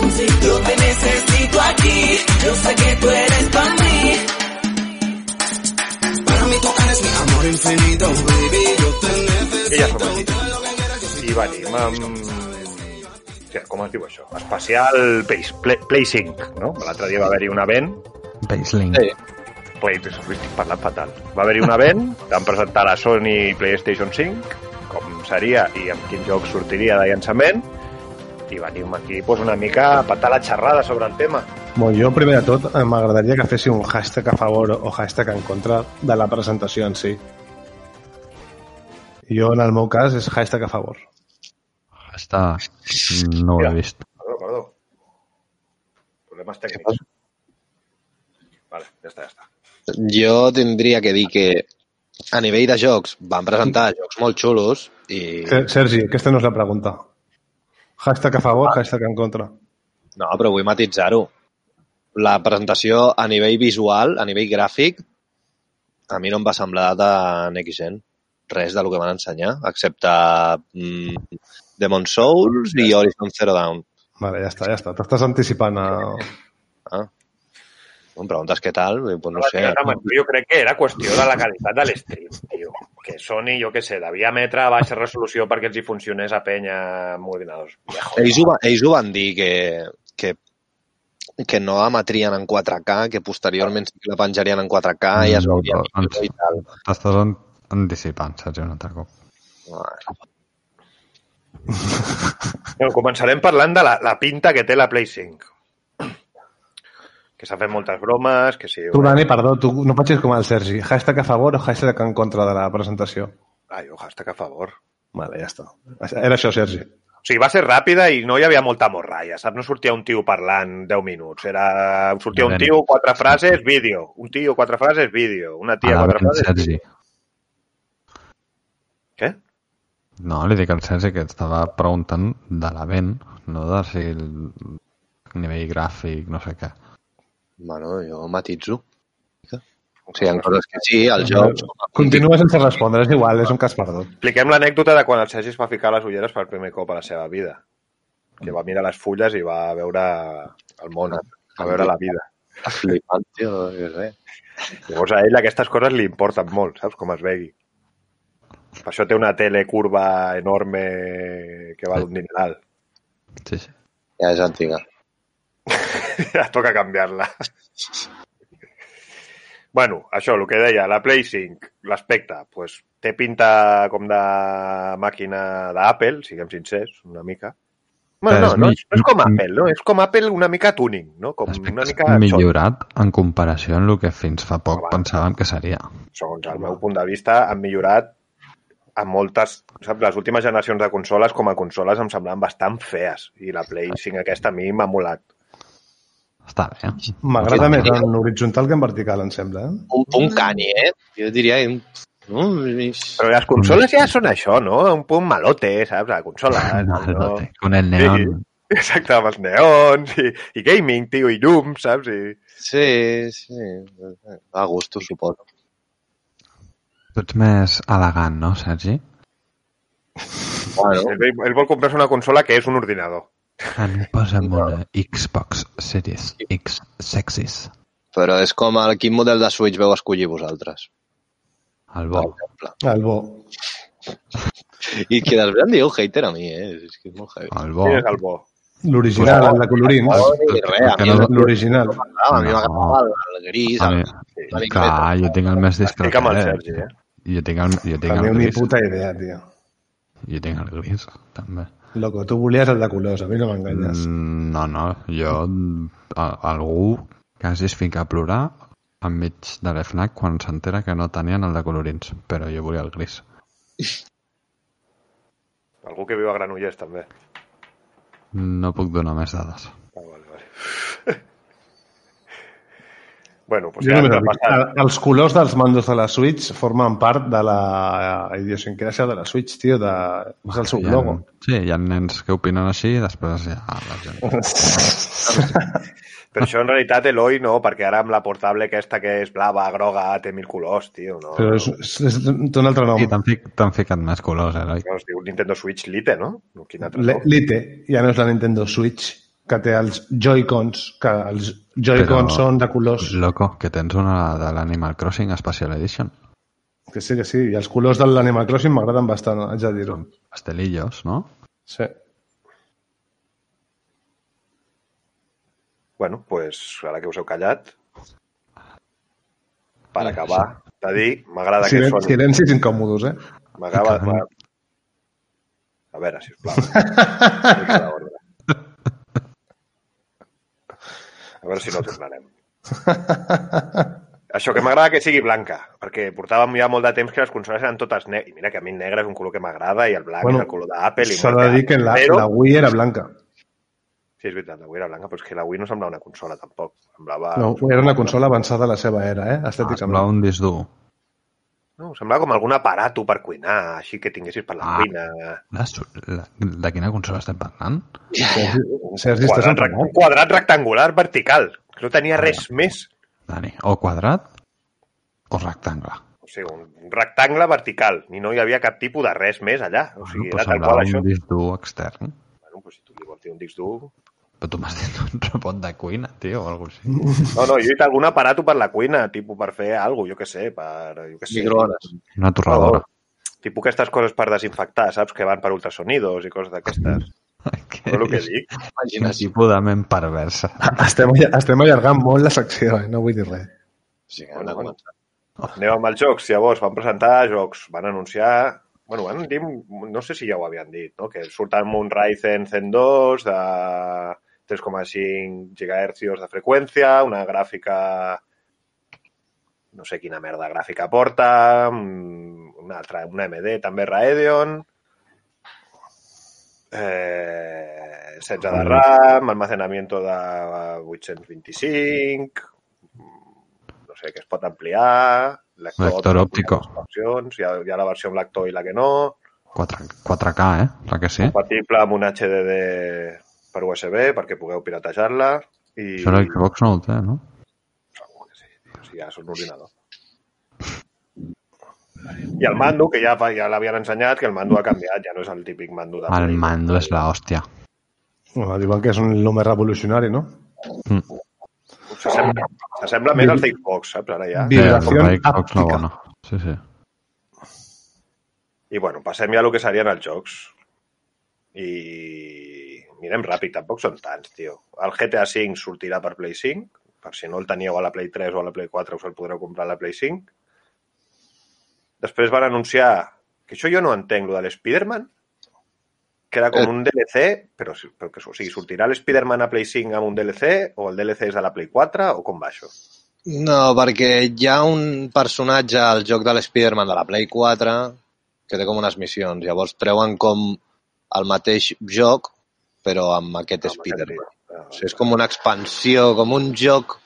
Corazoncito. Yo te necesito aquí, yo sé que tú eres para mí. Para mí tú eres mi amor infinito, baby. Yo te necesito. Som aquí. I venim amb... Hòstia, com es diu això? Especial Place, Play, Play 5, no? L'altre dia va haver-hi un event Baseling. Sí. Play, estic parlant fatal. Va haver-hi un event, van presentar la Sony PlayStation 5, com seria i amb quin joc sortiria de llançament, i venim aquí pues, una mica a patar la xerrada sobre el tema. Bon, jo, primer de tot, m'agradaria que fessi un hashtag a favor o hashtag en contra de la presentació en si. Jo, en el meu cas, és hashtag a favor. Està... No ho he vist. Perdó, perdó. Problemes tècnics. Vale, ja està, ja està. Jo tindria que dir que A nivell de jocs, van presentar jocs molt xulos i... Ser- Sergi, aquesta no és la pregunta. Hashtag a favor, hashtag en contra. No, però vull matitzar-ho. La presentació a nivell visual, a nivell gràfic, a mi no em va semblar de Nexen. Res del que van ensenyar, excepte mm, Demon Souls i Horizon Zero Dawn. Vale, ja està, ja està. T'estàs anticipant a... Ah. Em preguntes què tal? Pues no sé. Jo crec que era qüestió de la qualitat de l'stream, tio. Que Sony, jo què sé, devia emetre a baixa resolució perquè els hi funcionés a penya amb ordinadors. Ells ho, va- ells ho van dir que, que, que no emetrien en 4K, que posteriorment sí que la penjarien en 4K i es No, veuria no, i tal. T'estàs an- anticipant, Sergi, un altre cop. Bueno, començarem parlant de la, la pinta que té la Play 5. Que s'ha fet moltes bromes, que si... Tu, Dani, perdó, tu no facis com el Sergi. Hashtag a favor o hashtag en contra de la presentació? Ai, jo hashtag a favor. Vale, ja està. Era això, Sergi. O sigui, va ser ràpida i no hi havia molta morralla, saps? No sortia un tio parlant 10 minuts. Era... Sortia un tio, quatre frases, vídeo. Un tio, quatre frases, vídeo. Una tia, Ara quatre frases... Sergi. Què? No, li dic al Sergi que estava preguntant de la vent, no de si el nivell gràfic, no sé què. Bueno, jo matitzo. O sigui, hi ha coses que sí, els jocs... Continua sense respondre, és igual, és un cas perdut. Expliquem l'anècdota de quan el Sergi es va ficar les ulleres per primer cop a la seva vida. Que va mirar les fulles i va veure el món, va veure la vida. Flipant, tio, què sé. Llavors a ell aquestes coses li importen molt, saps? Com es vegui. Per això té una tele curva enorme que val un dineral. Sí, sí. Ja és antiga. *laughs* ja toca canviar-la. bueno, això, el que deia, la Play 5, l'aspecte, pues, té pinta com de màquina d'Apple, siguem sincers, una mica. Bueno, no, no, mi- és, no és com Apple, no? És com Apple una mica tuning, no? Com una mica xot, millorat en comparació amb el que fins fa poc pensàvem que seria. segons el meu punt de vista, han millorat en moltes... Saps? Les últimes generacions de consoles, com a consoles, em semblaven bastant fees. I la Play 5 aquesta a mi m'ha molat. Està bé. M'agrada més en horitzontal que en vertical, em sembla. Eh? Un punt cani, eh? Jo diria... Un... No? Però les consoles ja són això, no? Un punt malote, saps? La consola. *laughs* No, con el neón. Sí, exacte, amb els neons i, i gaming, tio, i llums, saps? I... Sí, sí. A gusto, suposo. Tu ets més elegant, no, Sergi? Bueno, Ell, ell vol comprar-se una consola que és un ordinador. A mi posa'm una Xbox Series X Sexis. però és com el quin model de Switch veu escollir vosaltres. El bo. El bo. *laughs* I que després em dieu hater a mi, eh? És que és molt heavy. El bo. Quin és el bo? L'original, el de colorins. No, no- L'original. a mi m'agradava el, el gris, clar, jo tinc el més discret. Estic amb el Sergi, eh? Jo tinc el, jo tinc el ni gris. puta idea, tio. Jo tinc el gris, també. Loco, tu volies el de colors, a mi no m'enganyes. Mm, no, no, jo... A, algú quasi es fica a plorar enmig de l'FNAC quan s'entera que no tenien el de colorins, però jo volia el gris. *laughs* Algú que viu a Granollers, també. No puc donar més dades. Ah, vale, vale. *laughs* bueno, Jo ja el- els colors dels mandos de la Switch formen part de la idiosincràsia de la Switch, tio, de... és el seu ha, logo. sí, hi ha nens que opinen així i després hi ha la gent. *laughs* Però això en realitat Eloi no, perquè ara amb la portable aquesta que és blava, groga, té mil colors, tio. No, Però és, és, és, té un altre nom. I t'han fic, ficat més colors, eh, Eloi? no, es diu Nintendo Switch Lite, no? no quin altre nom? Lite, ja no és la Nintendo Switch, que té els Joy-Cons, que els Joy-Cons són de colors. Loco, que tens una de l'Animal Crossing Special Edition. Que sí, que sí. I els colors de l'Animal Crossing m'agraden bastant, haig de dir-ho. Pastelillos, no? Sí. Bueno, pues ara que us heu callat, per acabar de dir, m'agrada que Silen són... silencis incòmodos, eh? M'agrada... m'agrada- A veure, sisplau. Una mica d'ordre. A veure si no tornarem. Això, que m'agrada que sigui blanca, perquè portàvem ja molt de temps que les consoles eren totes negres. I mira que a mi el negre és un color que m'agrada i el blanc Bueno, és el color d'Apple. i S'ha molt de dir que la, Però- la Wii era blanca. Sí, és veritat, la Wii era blanca, però és que la Wii no semblava una consola tampoc. Semblava... No, era una consola avançada a la seva era, eh? Ah, Estèticament. semblava un disc dur. No? Semblava com algun aparato per cuinar, així que tinguessis per la Ah. cuina. La, la, de quina consola estem parlant? Sergi, estàs Quadrat, rec- un quadrat rectangular vertical. que No tenia res més. Dani, o quadrat o rectangle. O sigui, un, un rectangle vertical. I no hi havia cap tipus de res més allà. O sigui, Bueno, era tal qual això. un disc dur extern. Bueno, pues si tu li vols dir un disc dur... Però tu m'has dit un robot de cuina, tio, o alguna cosa així. No, no, jo he dit algun aparato per la cuina, tipus per fer alguna jo què sé, per... Jo què sé, Microones. Una torradora. Tipus aquestes coses per desinfectar, saps? Que van per ultrasonidos i coses d'aquestes. Què No el que dic. Imaginació. tipus de ment perversa. Estem, estem allargant molt la secció, eh? no vull dir res. Sí, hem de començar. Anem amb els jocs. Llavors, van presentar jocs, van anunciar... Bueno, van dir, no sé si ja ho havien dit, no? que surten amb un Ryzen Zen 2 de 3,5 GHz de freqüència, una gràfica... No sé quina merda gràfica porta, mm, una altra, una AMD també Radeon, eh, 16 de RAM, almacenamiento de 825, no sé, que es pot ampliar, lector, Lector òptico. Opcions, hi, ha, hi ha la versió amb lector i la que no, 4, 4K, eh? La que sí. compatible amb un HDD per USB perquè pugueu piratejar-la i Això l'Xbox no ho té, no? segur que sí, sigui, ja és un ordinador. I el mando, que ja, ja l'havien ensenyat, que el mando ha canviat, ja no és el típic mando de El Play. mando és la hòstia. Bueno, diuen que és un lo més revolucionari, no? Mm. S'assembla, s'assembla més al Xbox, saps? Ara ja. Vibració Sí, el Xbox no, àptica. bueno. Sí, sí. I bueno, passem ja a lo que serien els jocs. I mirem ràpid, tampoc són tants, tio. El GTA V sortirà per Play 5, per si no el teníeu a la Play 3 o a la Play 4 us el podreu comprar a la Play 5. Després van anunciar, que això jo no entenc, lo de l'Spiderman, que era com Eh. un DLC, però, però que, o sigui, sortirà l'Spiderman a Play 5 amb un DLC o el DLC és a la Play 4 o com va això? No, perquè hi ha un personatge al joc de l'Spiderman de la Play 4 que té com unes missions. Llavors treuen com el mateix joc, però amb aquest Amb Spiderman. Ah, O sigui, és com una expansió, com un joc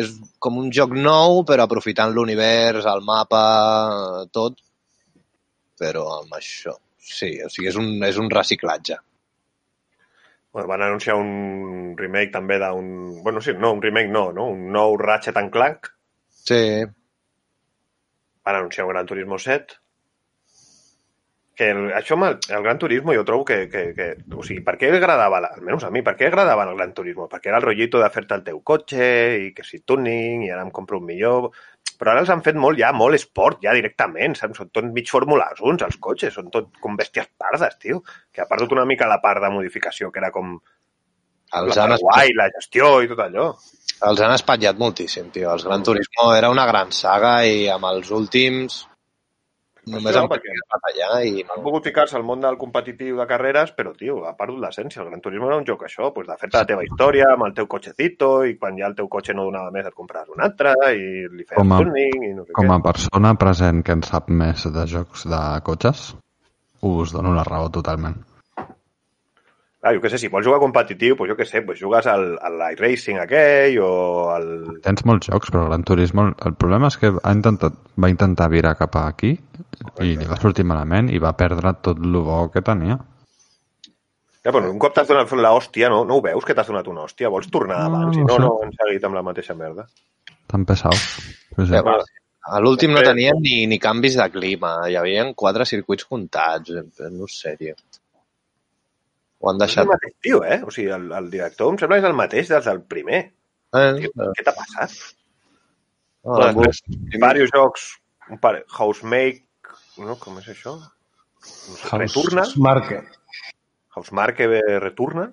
és com un joc nou, però aprofitant l'univers, el mapa, tot, però amb això. Sí, o sigui, és un, és un reciclatge. Bueno, van anunciar un remake també d'un... Bueno, sí, no, un remake no, no? Un nou Ratchet and Clank. Sí, Van anunciar un Gran Turismo 7. Que el, això amb el, el Gran Turismo jo trobo que, que, que... O sigui, per què agradava, almenys a mi, per què agradava el Gran Turismo? Perquè era el rotllito de fer-te el teu cotxe i que si tuning i ara em compro un millor... Però ara els han fet molt ja, molt esport, ja directament, saps? Són tot mig Fórmula 1, els cotxes, són tot com bèsties pardes, tio. Que ha perdut una mica la part de modificació, que era com els la han, guai, la gestió i tot allò. els han espatllat moltíssim, tio. Els Gran Turismo era una gran saga i amb els últims només això, han batallar i Han no. volgut ficar-se al món del competitiu de carreres, però, tio, ha perdut l'essència. El Gran Turismo era un joc això, pues, de fer-te la teva història amb el teu cotxecito i quan ja el teu cotxe no donava més et compraves un altre i li feies Com a- tuning i no sé Com a què. persona present que en sap més de jocs de cotxes, us dono la raó totalment. Clar, jo què sé, si vols jugar competitiu, pues jo què sé, pues jugues al, al iRacing aquell o al... Tens molts jocs, però Gran Turismo... El problema és que ha intentat, va intentar virar cap aquí i li va sortir malament i va perdre tot el bo que tenia. Ja, però un cop t'has donat l'hòstia, no, no ho veus que t'has donat una hòstia? Vols tornar No, abans? I no no, han seguit amb la mateixa merda. Tan. Sí, sí. Eh, va, A l'últim no tenien ni, ni canvis de clima. Hi havia quatre circuits comptats. No ho sé, tio. Ho han És el deixat... mateix tio, eh? O sigui, el, el director em sembla que és el mateix des del primer. Eh, Tio, què t'ha passat? Bueno, no, després, diversos jocs, un pare, Housemake, no? Com és això? No sé, Returna, Market. Housemarque Returna,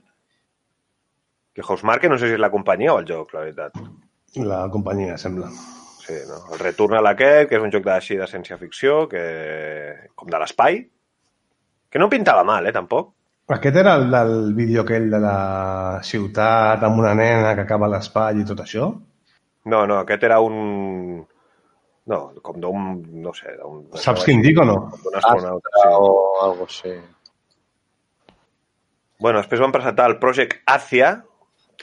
que Housemarque no sé si és la companyia o el joc, la veritat. La companyia, sembla. Sí, no? El Returnal aquest, que és un joc d'així de ciència-ficció, que com de l'espai, que no pintava mal, eh, tampoc. Aquest era el del vídeo aquell de la ciutat amb una nena que acaba a l'espai i tot això? No, no, aquest era un... No, com d'un... No sé, d'un... Saps quin dic o no? D'un astronauta, Astra sí. o algo així. Bueno, després van presentar el Project Asia,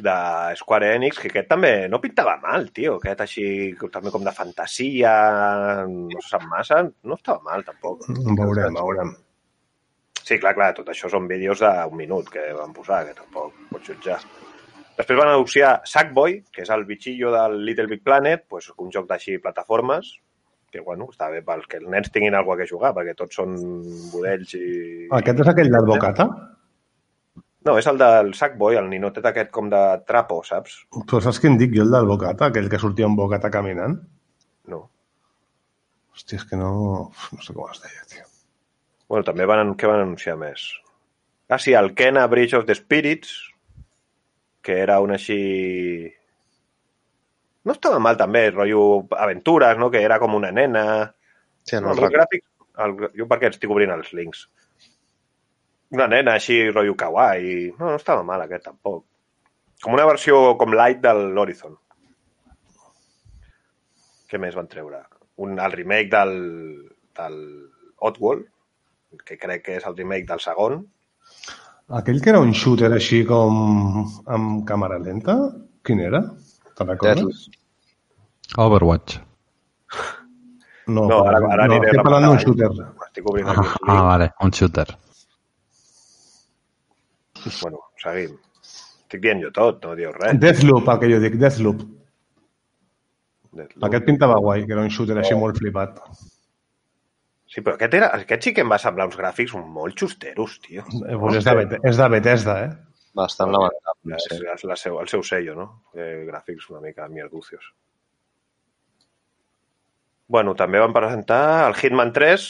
de Square Enix, que aquest també no pintava mal, tio. Aquest així, també com de fantasia, no se sap massa, no estava mal, tampoc. Veurem, veurem. Sí, clar, clar, tot això són vídeos d'un minut que van posar, que tampoc pots jutjar. Després van anunciar Sackboy, que és el bitxillo del Little Big Planet, pues, un joc d'així plataformes, que bueno, està bé pels que els nens tinguin alguna que jugar, perquè tots són budells i... Aquest és aquell del Bocata? No, és el del Sackboy, el ninotet aquest com de trapo, saps? Tu saps quin dic jo, el del Bocata? Aquell que sortia un Bocata caminant? No. Hòstia, és que no... No sé com es deia, tio. Bueno, també van, què van anunciar més? Ah, sí, el Kena Bridge of the Spirits, que era un així... No estava mal també, rotllo aventures, no? Que era com una nena... Sí, no No, el gràfics... El, jo perquè estic obrint els links. Una nena així, rotllo kawaii. No, no estava mal aquest, tampoc. Com una versió com light de l'Horizon. Què més van treure? Un, el remake del, del Oddworld, que crec que és el remake del segon. Aquell que era un shooter així com amb càmera lenta? Quin era? Te'n recordes? Overwatch. No, No, ara- ara no, aniré estic parlant d'un shooter. Estic obrint Ah, aquí ah, vale, un shooter. Bueno, seguim. Estic dient jo tot, no diu res. Deathloop, el que jo dic, Deathloop. Deathloop. Aquest pintava guai, que era un shooter així molt flipat. Sí, però aquest, era, aquest sí que em va semblar uns gràfics molt xusteros, tio. Eh, Pues és, de, Bet- és de Bethesda, eh? Bastant lamentable, És, és la seu, el seu sello, no? Eh, gràfics una mica mierducios. Bueno, també van presentar el Hitman 3,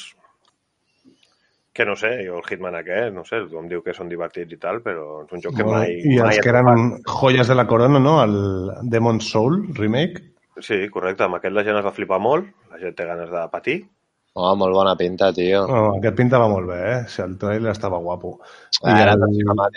que no sé, jo el Hitman aquest, no sé, tothom diu que són divertits i tal, però és un joc que Bueno, mai... I mai els he que eren topat. joies de la corona, no? El Demon's Soul remake. Sí, correcte, amb aquest la gent es va flipar molt, la gent té ganes de patir. Oh, molt bona pinta, tio. No, aquest pintava molt bé, eh? Si el trailer estava guapo. I Ah, era el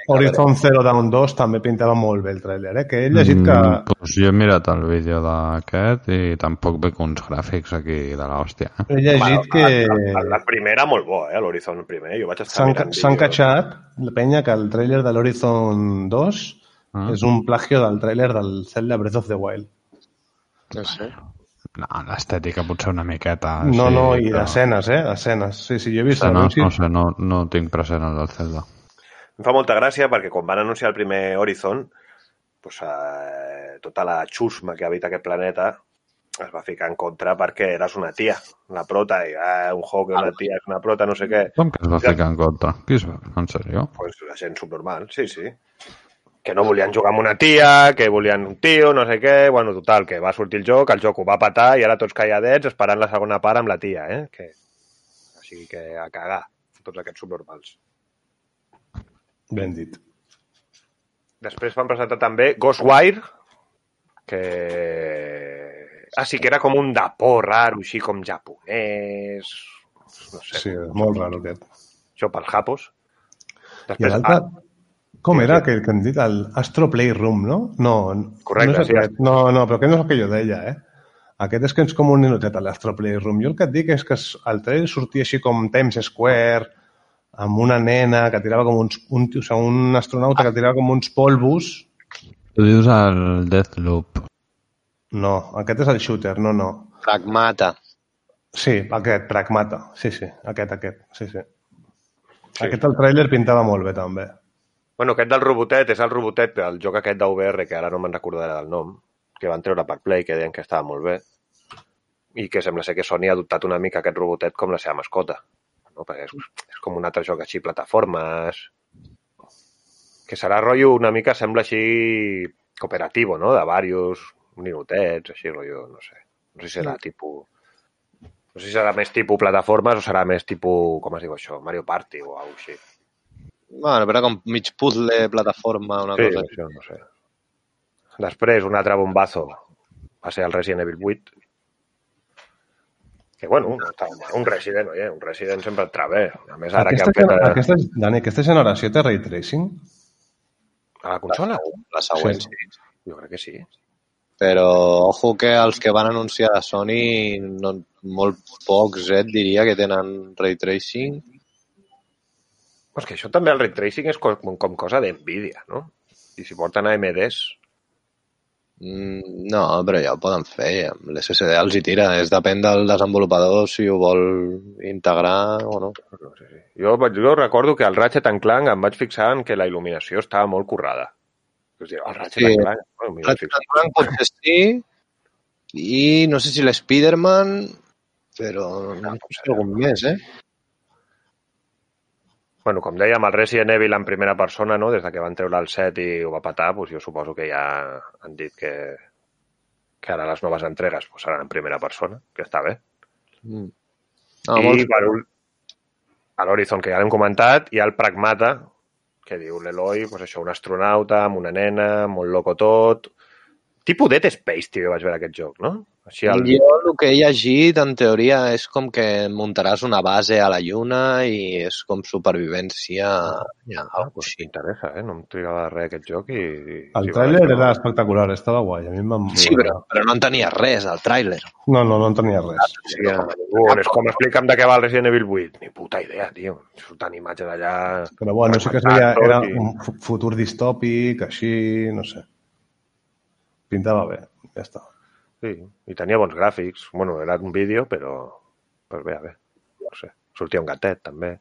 Horizon Zero Dawn 2 també pintava molt bé el trailer, eh? Que he llegit que... Mm, pues jo he mirat el vídeo d'aquest i tampoc veig uns gràfics aquí de l'hòstia. Eh? He llegit que El, el primer era molt bo, eh, l'Horizon primer. Jo vaig estar s'han mirant s'han catxat, la penya, que el trailer de l'Horizon 2 Ah. és un plagio del trailer del Zelda Breath of the Wild. No sé. L'estètica potser una miqueta... No, sí, no, i però- d'escenes, eh? Escenes. Sí, sí, jo he vist No, l'anunci. no sé, no, no tinc present el del Zelda. Em fa molta gràcia perquè quan van anunciar el primer Horizon, pues, eh, tota la xusma que habita aquest planeta es va ficar en contra perquè eres una tia, una prota, i ah, un joc que una tia és una prota, no sé què. Com que es va ficar en contra? Qui es va? En sèrio? Pues la gent subnormal, sí, sí. Que no volien jugar amb una tia, que volien un tio, no sé què... Bueno, total, que va sortir el joc, el joc ho va patar i ara tots calladets esperant la segona part amb la tia, eh? Que... O sigui que a cagar, tots aquests subnormals. Ben dit. Després van presentar també Ghostwire, que... Ah, sí, que era com un dapó raro, així com japonès... No sé, Sí, molt raro aquest. això pels japos. I Després, l'altre, ah, com era sí. que, que hem dit? El Astro Playroom, no? No, Correcte, no és sí. aquest. No, no, però aquest no és el que jo deia, eh? Aquest és que és com un ninotet a l'Astro Playroom. Jo el que et dic és que es- el trailer sortia així com Times Square, amb una nena que tirava com uns... Un, o sigui, un astronauta que tirava com uns polvos. Tu dius el Deathloop. No, aquest és el shooter, no, no. Pragmata. Sí, aquest, Pragmata. Sí, sí, aquest, aquest. Sí, sí. sí. Aquest el trailer pintava molt bé, també. Bueno, aquest del robotet és el robotet, el joc aquest d'UVR, que ara no me'n recordaré del nom, que van treure per Play, que deien que estava molt bé, i que sembla ser que Sony ha adoptat una mica aquest robotet com la seva mascota. No? Perquè és, és com un altre joc així, plataformes... Que serà rotllo una mica, sembla així, cooperativo, no? De varios minutets, així, rotllo, no sé. No sé si serà tipus... No sé si serà més tipus plataformes o serà més tipus, com es diu això, Mario Party o alguna així. Bueno, però com mig puzzle, plataforma, una Sí, cosa així. això no sé. Després, un altre bombazo va ser el Resident Evil 8. Que, bueno, no estava mal. un Resident, oye, un Resident sempre et trava bé. A més, ara Aquesta, que han fet aquesta, Dani, aquesta generació té ray tracing? a la consola, La següent, Sí. sí. jo crec que sí. Però, ojo que els que van anunciar a Sony, no, molt pocs, eh, et diria que tenen ray tracing. És que això també, el ray tracing és com, com cosa d'envídia, no? I si porten AMDs, Mm, No, però ja ho poden fer. Amb l'SSD els hi tira. És depèn del desenvolupador si ho vol integrar o no. no sé si... Jo, jo recordo que al Ratchet Clank em vaig fixar en que la il·luminació estava molt currada. És dir, el Ratchet Sí. Clank... Bueno, vaig Ratchet Clank potser sí, i no sé si l'Spiderman, però no sé si algun més, eh? Bueno, com dèiem, el Resident Evil en primera persona, no? des de que van treure el set i ho va patar, doncs jo suposo que ja han dit que, que ara les noves entregues doncs, seran en primera persona, que està bé. Mm. Ah, I molt... per a l'Horizon, que ja l'hem comentat, hi ha el Pragmata, que diu l'Eloi, doncs això, un astronauta amb una nena, molt loco tot... Tipus Dead Space, tio, vaig veure aquest joc, no? Així el... Jo el que he llegit, en teoria, és com que muntaràs una base a la Lluna i és com supervivència. Ja, Ah, algo pues així. m'interessa, eh? No em trigava res aquest joc i... El sí, tràiler era espectacular, estava guai. A mi em Sí, però, però no en tenies res, al tràiler. No, no, no en tenia res. Sí, no, com, és com explica'm de què va el Resident Evil 8. Ni puta idea, tio. Surten imatges d'allà... Però bueno, sí que es veia, era I- un fu- futur distòpic, així, no sé. Pintava bé, ja està. Sí, i tenia bons gràfics. Bueno, era un vídeo, però... Però bé, a bé. No sé. Sortia un gatet, també.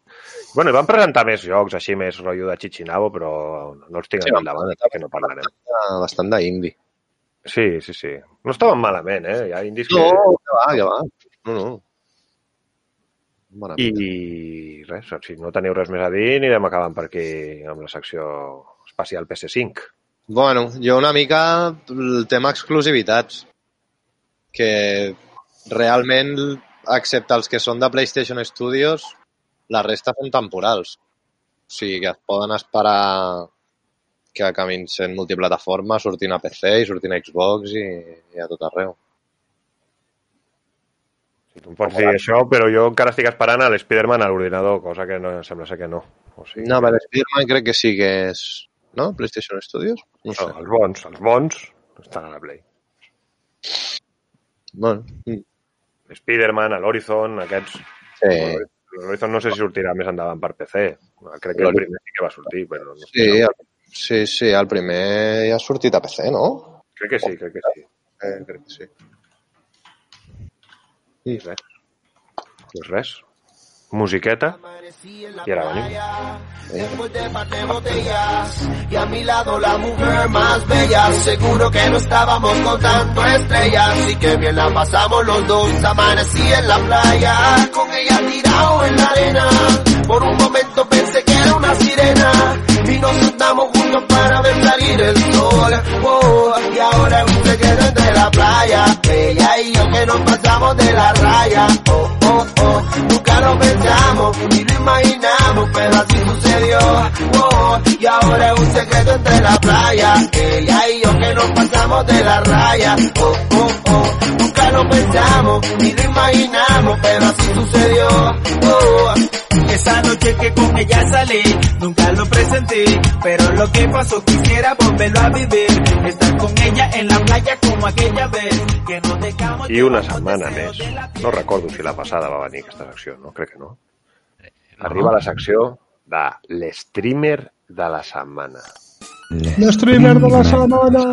Bueno, i van presentar més jocs, així, més rotllo de Chichinabo, però no els tinc Sí, sí, van endavant, presentar que no parlarem. Bastant d'indie. Sí, sí, sí. No estaven malament, eh? Hi ha indis que... No, que va, que va. No, no. I pinta. res, si no teniu res més a dir, anirem acabant per aquí amb la secció especial PS5. Bueno, jo una mica el tema exclusivitats, que realment, excepte els que són de PlayStation Studios, la resta són temporals. O sigui que es poden esperar que acabin sent multiplataforma, sortint a PC i sortint a Xbox i, i a tot arreu. Si tu em pots dir això, però jo encara estic esperant a l'Spiderman a l'ordinador, cosa que no sembla ser que no. O sigui, No, però Spider-Man crec que sí que és... No? PlayStation Studios? No sé. no, els bons, els bons estan a la Play. Bueno, mm, Spiderman, l'Horizon, aquests... sí. L'Horizon no sé si sortirà més endavant per PC. Crec que el primer sí que va sortir, però no sé. Sí, el, sí, sí, el primer ja ha sortit a PC, no? Crec que sí, crec que sí. Eh, crec que sí. I res. Pues res. Musiqueta. I ara venim. Después de par botellas y a mi lado la mujer más bella. Seguro que no estábamos contando estrellas y que bien la pasamos los dos. Amanecí en la playa con ella tirado en la arena. Por un momento pensé una sirena y nos sentamos juntos para ver salir el sol. Oh, y ahora es un secreto entre la playa, ella y yo que nos pasamos de la raya. Oh, oh, oh, nunca lo pensamos ni lo imaginamos, pero así sucedió. Oh, y ahora es un secreto entre la playa, ella y yo que nos pasamos de la raya. Oh, oh, oh, nunca lo pensamos ni lo imaginamos, pero así sucedió. Esa noche que con ella salí, nunca lo presenté, pero lo que pasó quisiera volverlo a vivir. Estar con ella en la playa como aquella vez, que nos dejamos... I una setmana més. No recordo si la passada va venir aquesta secció, no? Crec que no. Arriba la secció de l'streamer de la setmana. L'streamer de la setmana!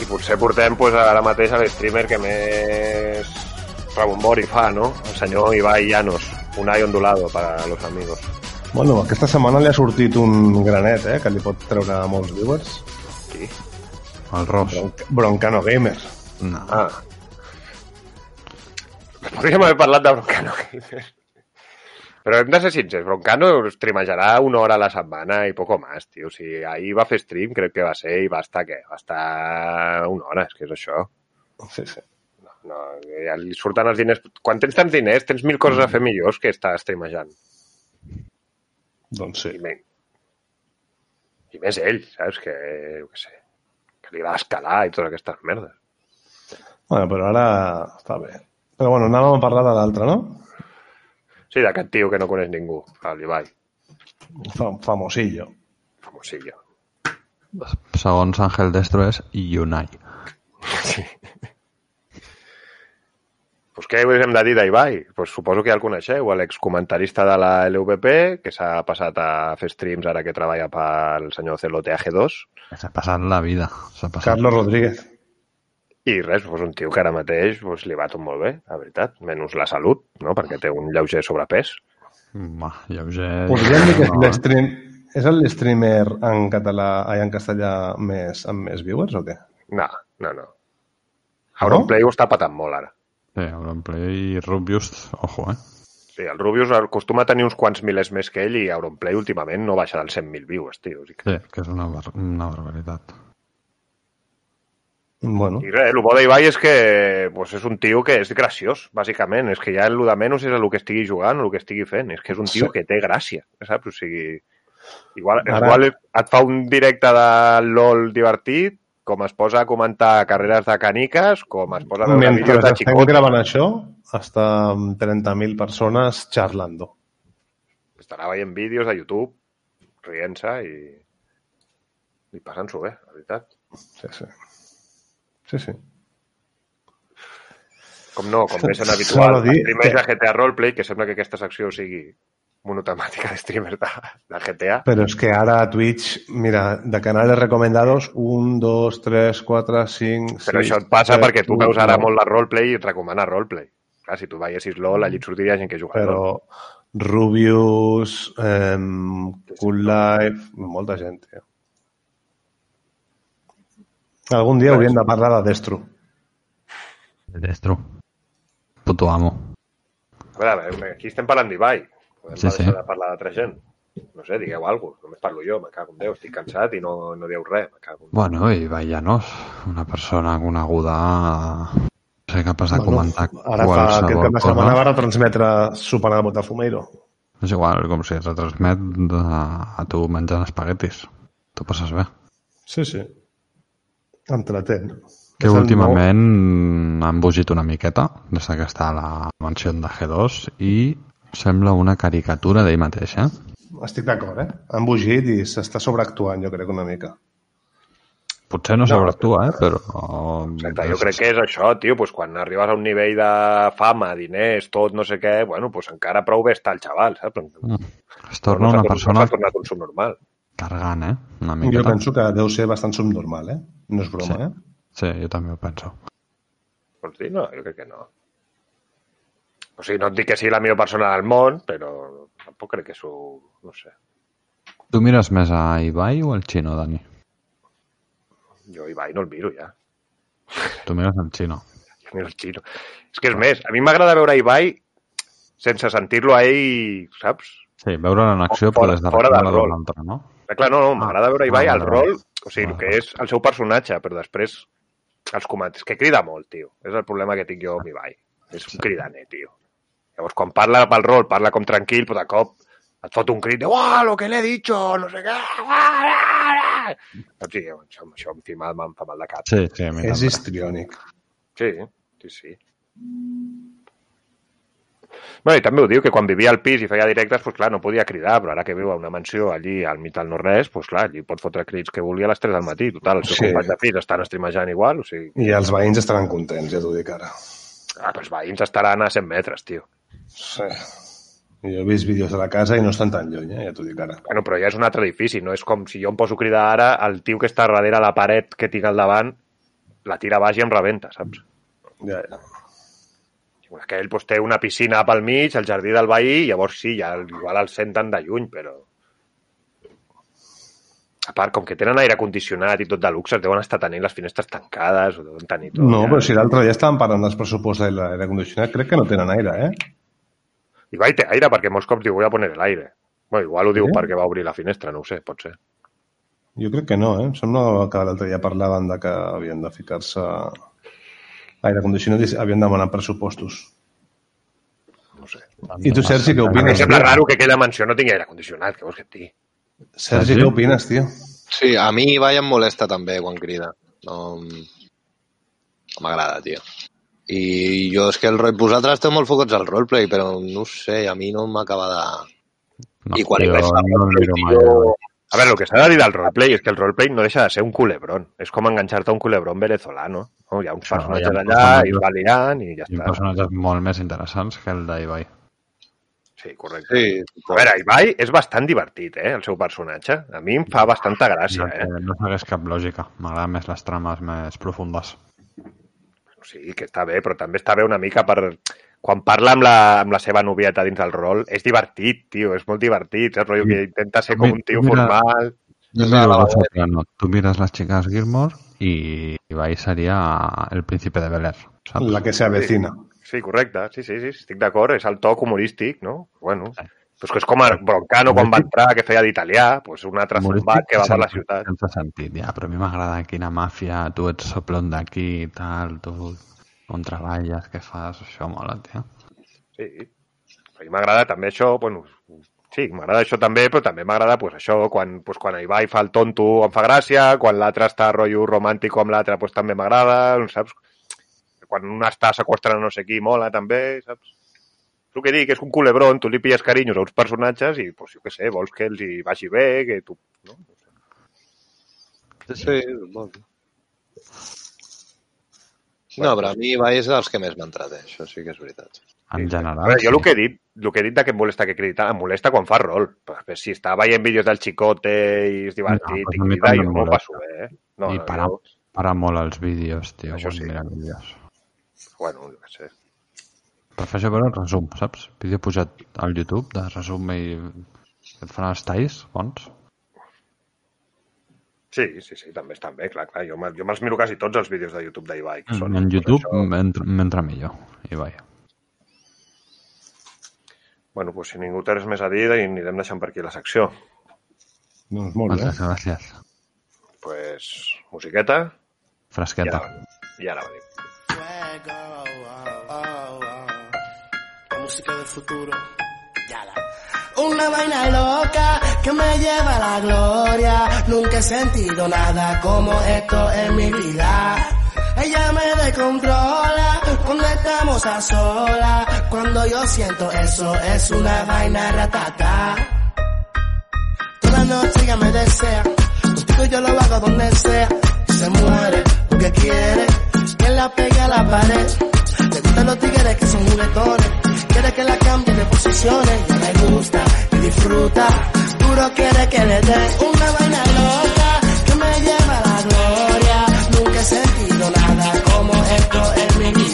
I potser portem pues, ara mateix a l'streamer que més rebombori fa, no? El senyor Ibai Llanos, un ai ondulado para los amigos. Bueno, aquesta setmana li ha sortit un granet, eh, que li pot treure molts viewers. Sí. El Ross. Bronc Broncano Gamer. No. Ah. Podríem haver parlat de Broncano. Però hem de ser sincers, Broncano streamejarà una hora a la setmana i poco más, tio. O sigui, ahir va fer stream, crec que va ser, i va estar, què? Va estar una hora, és que és això. Sí, sí. No, ja li surten els diners. Quan tens tants diners, tens mil coses a fer millors que estar streamejant. Doncs sí. I, men... I més ell, saps? Que, què sé, que li va escalar i totes aquestes merdes. Bueno, però ara està bé. Però bueno, anàvem a parlar de l'altre, no? Sí, d'aquest tio que no coneix ningú, l'Ibai. Fam famosillo. Famosillo. Segons Ángel Destro és Yunai. Sí. Pues què us hem de dir d'Ibai? Pues suposo que ja el coneixeu, l'excomentarista de la LVP, que s'ha passat a fer streams ara que treballa pel senyor Celote AG2. S'ha passat la vida. S'ha passat. Carlos Rodríguez. I res, pues un tio que ara mateix pues, li va tot molt bé, la veritat. Menys la salut, no? perquè té un lleuger sobrepès. Va, lleuger... Podríem dir que és no. l'estream... És el streamer en català, ai, en castellà més, amb més viewers o què? No, no, no. Auronplay ho està patant molt ara. Sí, Auronplay i Rubius, ojo, eh? Sí, el Rubius acostuma a tenir uns quants milers més que ell i Auronplay últimament no baixa dels 100.000 viewers, tio. O sigui que... Sí, que és una, bar una barbaritat. Bueno, I res, el bo d'Ibai és que pues, és un tio que és graciós, bàsicament. És que ja el de menys és el que estigui jugant o el que estigui fent. És que és un tio Sí. que té gràcia, saps? O sigui, igual, Ara- igual et fa un directe de LOL divertit, com es posa a comentar carreres de caniques, com es posa a veure mentre vídeos de estem xicot. gravant això, està amb 30.000 persones xerrando. Estarà veient vídeos a YouTube, rient-se i, i passant-s'ho bé, la veritat. Sí, sí. Sí, sí. Com no, com sent *laughs* S'ha habitual, dir streamers que- de GTA Roleplay, que sembla que aquesta secció sigui monotemàtica de streamers de, de GTA. Però és que ara a Twitch, mira, de canales recomendados, 1, 2, 3, 4, 5, 6... Però això et passa perquè tu veus ara molt la roleplay i et recomana roleplay. Clar, si tu veiessis LOL, allí et sortiria gent que juga Però LOL. Rubius, eh, Cool Life, molta gent, tio. Algun dia hauríem de parlar de Destro. Destro. Puto amo. A veure, a veure, aquí estem parlant d'Ibai. Podem Sí, deixar sí. de parlar d'altra gent. No sé, digueu alguna cosa. Només parlo jo, me cago en Déu, estic cansat i no, no dieu res, me cago en Bueno, i Llanos, una persona coneguda ser capaç de comentar Ara fa aquest qualsevol cap de setmana cosa. va retransmetre sopant al Botafumeiro. És igual, com si es retransmet de, a tu menjant espaguetis. Tu passes bé. Sí, sí. Entretén. Que És últimament han bugit una miqueta des que està a la mansió de G2 i sembla una caricatura d'ell mateix, eh? Estic d'acord, eh? Han bugit i s'està sobreactuant, jo crec, una mica. Potser no No, sobreactua, eh? Però... Exacte, jo crec que és això, tio, pues quan arribes a un nivell de fama, diners, tot, no sé què, bueno, pues encara prou bé està el xaval, saps? Es torna No una persona No s'ha tornat un subnormal. cargant, eh? Una Jo miqueta. penso que deu ser bastant subnormal, eh? No és broma, Sí. eh? Sí, jo també ho penso. Vols dir? No, jo crec que no. O sigui, no et dic que sigui la millor persona del món, però tampoc crec que s'ho... No sé. Tu mires més a Ibai o al Xino, Dani? Jo Ibai no el miro ja. Tu mires al Xino. *laughs* Jo miro el xino. És que és més, a mi m'agrada veure Ibai sense sentir-lo a ell, saps? Sí, veure-lo en acció, Fora- però des de fora del rol. altre, no? Eh, Clar, no, no, m'agrada veure Ibai Ah, al vale, rol, o sigui, el Vale. que és el seu personatge, però després els comats, que crida molt, tio. És el problema que tinc jo amb Ibai. És un cridaner, tio. Llavors, quan parla pel rol, parla com tranquil, però de cop et fot un crit de «Uah, lo que le he dicho, no sé què!» Saps? I això, això fa mal, em fa mal de cap. Sí, sí, a mi És histriònic. Sí, sí, sí. Bueno, i també ho diu, que quan vivia al pis i feia directes, pues, clar, no podia cridar, però ara que viu a una mansió allí al mig del no-res, pues, clar, allí pot fotre crits que vulgui a les 3 del matí. Total, els seus Sí. companys de pis estan streamejant igual, o sigui... I els veïns estaran contents, ja t'ho dic ara. Ah, però els veïns estaran a 100 metres, tio. Sí. Jo he vist vídeos de la casa i no estan tan lluny, eh? ja t'ho dic ara. Bueno, però ja és un altre edifici, no és com si jo em poso a cridar ara, el tio que està darrere la paret que tinc al davant, la tira baix i em rebenta, saps? Ja, ja. Aquell doncs, té una piscina pel mig, el jardí del veí, llavors sí, ja igual el senten de lluny, però... A part, com que tenen aire condicionat i tot de luxe, deuen estar tenint les finestres tancades, o deuen tenir tot. No, ja. però si l'altre dia estàvem parlant dels pressupostos de l'aire condicionat, crec que no tenen aire, eh? Igual té aire, perquè molts cops diu voy a poner el aire. Bueno, igual ho diu Sí? perquè va obrir la finestra, no ho sé, pot ser. Jo crec que no, eh? Em sembla que l'altre dia parlaven de que havien de ficar-se aire condicionat i havien demanat pressupostos. No sé. I tu, Sergi, què mi em opines? sembla tio? raro que aquella mansió no tingui aire condicionat, què vols que et digui? Sergi, què opines, tio? Sí, a mi Ibai em molesta també quan crida. No, no m'agrada, tio. I jo és que el rol... Vosaltres esteu molt focats al roleplay, però no ho sé, a mi no m'acaba de... No, I quan hi jo vaig a no el miro mai. Jo- A veure, el que s'ha de dir del roleplay és que el roleplay no deixa de ser un culebrón. És com enganxar-te a un culebrón venezolano. No? Hi ha uns Això, personatges hi ha allà i es va liant i ja Hi ha està. personatges molt més interessants que el d'Ibai. Sí, correcte. Sí, A veure, Ibai és bastant divertit, eh, el seu personatge. A mi em fa bastanta gràcia, no, eh? no segueix cap lògica. M'agraden més les trames més profundes. Sí, que està bé, però també està bé una mica per... Quan parla amb la, amb la seva novieta dins el rol, és divertit, tio, és molt divertit, saps? Rotllo que intenta ser com un tio Mira- formal. Jo És la digo, lavadora. Soprano, tu mires les xiques Gilmore i Ibai seria el príncipe de Bel Air? La que se avecina. Sí, correcte, sí, sí, sí, estic d'acord, és el toc humorístic, no? Bueno, pues que és com el Broncano quan va entrar, que feia d'italià, pues un altre zombat que va per la ciutat. Sense sentit, ja, però a mi m'agrada quina màfia, tu ets soplon d'aquí i tal, tu on treballes, què fas, això mola, tio. Sí, a mi m'agrada també això, bueno, sí, m'agrada això també, però també m'agrada pues, això, quan, pues, quan Ibai fa el tonto em fa gràcia, quan l'altre està rotllo romàntic amb l'altre pues, també m'agrada, saps? Quan un està sequestrant no sé qui, mola també, saps? El que dic és un culebrón, tu li pilles carinyos a uns personatges i, pues, jo què sé, vols que els hi vagi bé, que tu... No? Sí, sí, bon. No, però a mi Ibai és dels que més m'entreté, això sí que és veritat. En A general, veure, jo sí. el que he dit, el que he dit de que em molesta que cridi tant, em molesta quan fa rol. Però si està veient vídeos del Chicote i és divertit No, pues i crida, jo molesta. passo bé, eh? No, I no, para, jo, para molt els vídeos, tio, Això quan sí. mira vídeos. bueno, jo què sé. Prefereixo veure el resum, saps? Vídeo pujat al YouTube de resum i et fan els talls bons. Sí, sí, sí, també estan bé, clar, clar. Jo, me- jo me'ls miro quasi tots els vídeos de YouTube d'Ibai. són, En YouTube això. m'entra millor, Ibai. Bueno, pues si ningú té res més a dir, i anirem deixant per aquí la secció. Doncs molt bé. Moltes gràcies. Pues, musiqueta, i Fresqueta. ara, i ara venim. Música del futuro. Una vaina loca que me lleva a la gloria. Nunca he sentido nada como esto en mi vida. Ella me descontrola cuando estamos a solas. Cuando yo siento eso es una vaina ratata. Toda noche ella me desea. Contigo yo lo hago donde sea. Se muere porque quiere que la pegue a la pared. Le gustan los tigres que son juguetones. Quiere que la cambie de posiciones. Ya le gusta y disfruta. Duro quiere que le dé una vaina loca que me lleva a la gloria. Nunca he sentido nada como esto en mi vida.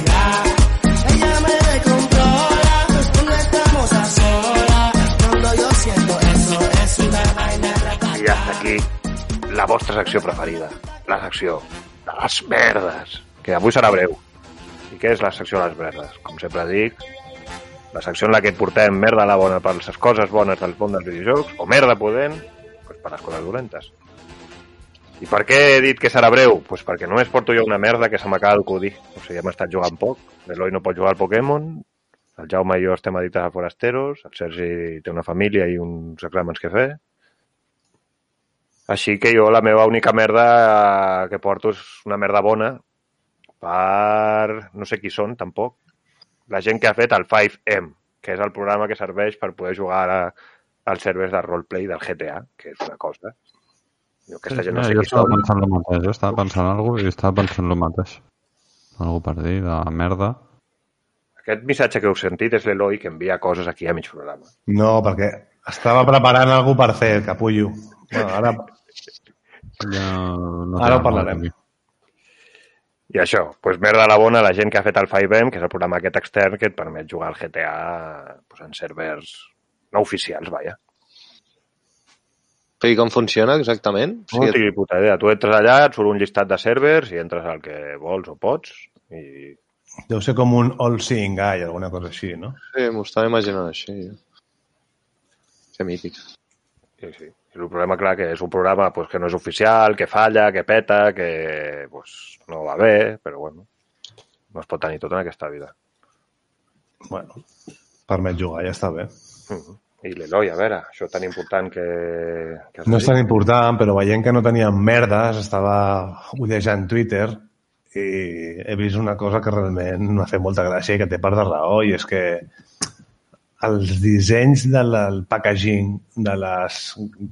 I hasta aquí la vostra secció preferida, la secció de les merdes, que avui serà breu. I què és la secció de les merdes? Com sempre dic, la secció en la que portem merda a la bona per les coses bones del món dels videojocs, o merda podent pues, per les coses dolentes. I per què he dit que serà breu? Pues perquè només porto jo una merda que se m'acaba d'acudir. O sigui, hem estat jugant poc. L'Eloi no pot jugar al Pokémon, el Jaume i jo estem editats a Forasteros, el Sergi té una família i uns exàmens que fer, així que jo la meva única merda que porto és una merda bona per... no sé qui són, tampoc. La gent que ha fet el 5M, que és el programa que serveix per poder jugar ara als servers de roleplay del GTA, que és una cosa. Jo aquesta gent no sé jo qui estava són. pensant el mateix, jo estava pensant alguna cosa i estava pensant el mateix. Algú per dir, de merda. Aquest missatge que heu sentit és l'Eloi que envia coses aquí a mig programa. No, perquè estava preparant algú per fer, capullo. Bueno, ara, Ja no Ara ho parlarem. molt, I això, doncs merda la bona la gent que ha fet el 5M, que és el programa aquest extern que et permet jugar al GTA doncs, en servers no oficials, vaja. I com funciona exactament? O No sigui, tinc puta idea. Tu entres allà, et surt un llistat de servers i entres al que vols o pots i deu ser com un all-seeing guy, alguna cosa així, no? sí, m'ho estava imaginant així. Que mític. Sí, sí. El problema, clar, que és un programa pues, que no és oficial, que falla, que peta, que pues, no va bé, però bueno, no es pot tenir tot en aquesta vida. Bueno, permet jugar, ja està bé. Mhm. I l'Eloi, a veure, això tan important que... que No és tan important, però veient que no teníem merdes, estava ullejant Twitter i he vist una cosa que realment m'ha fet molta gràcia i que té part de raó, i és que els dissenys del packaging de les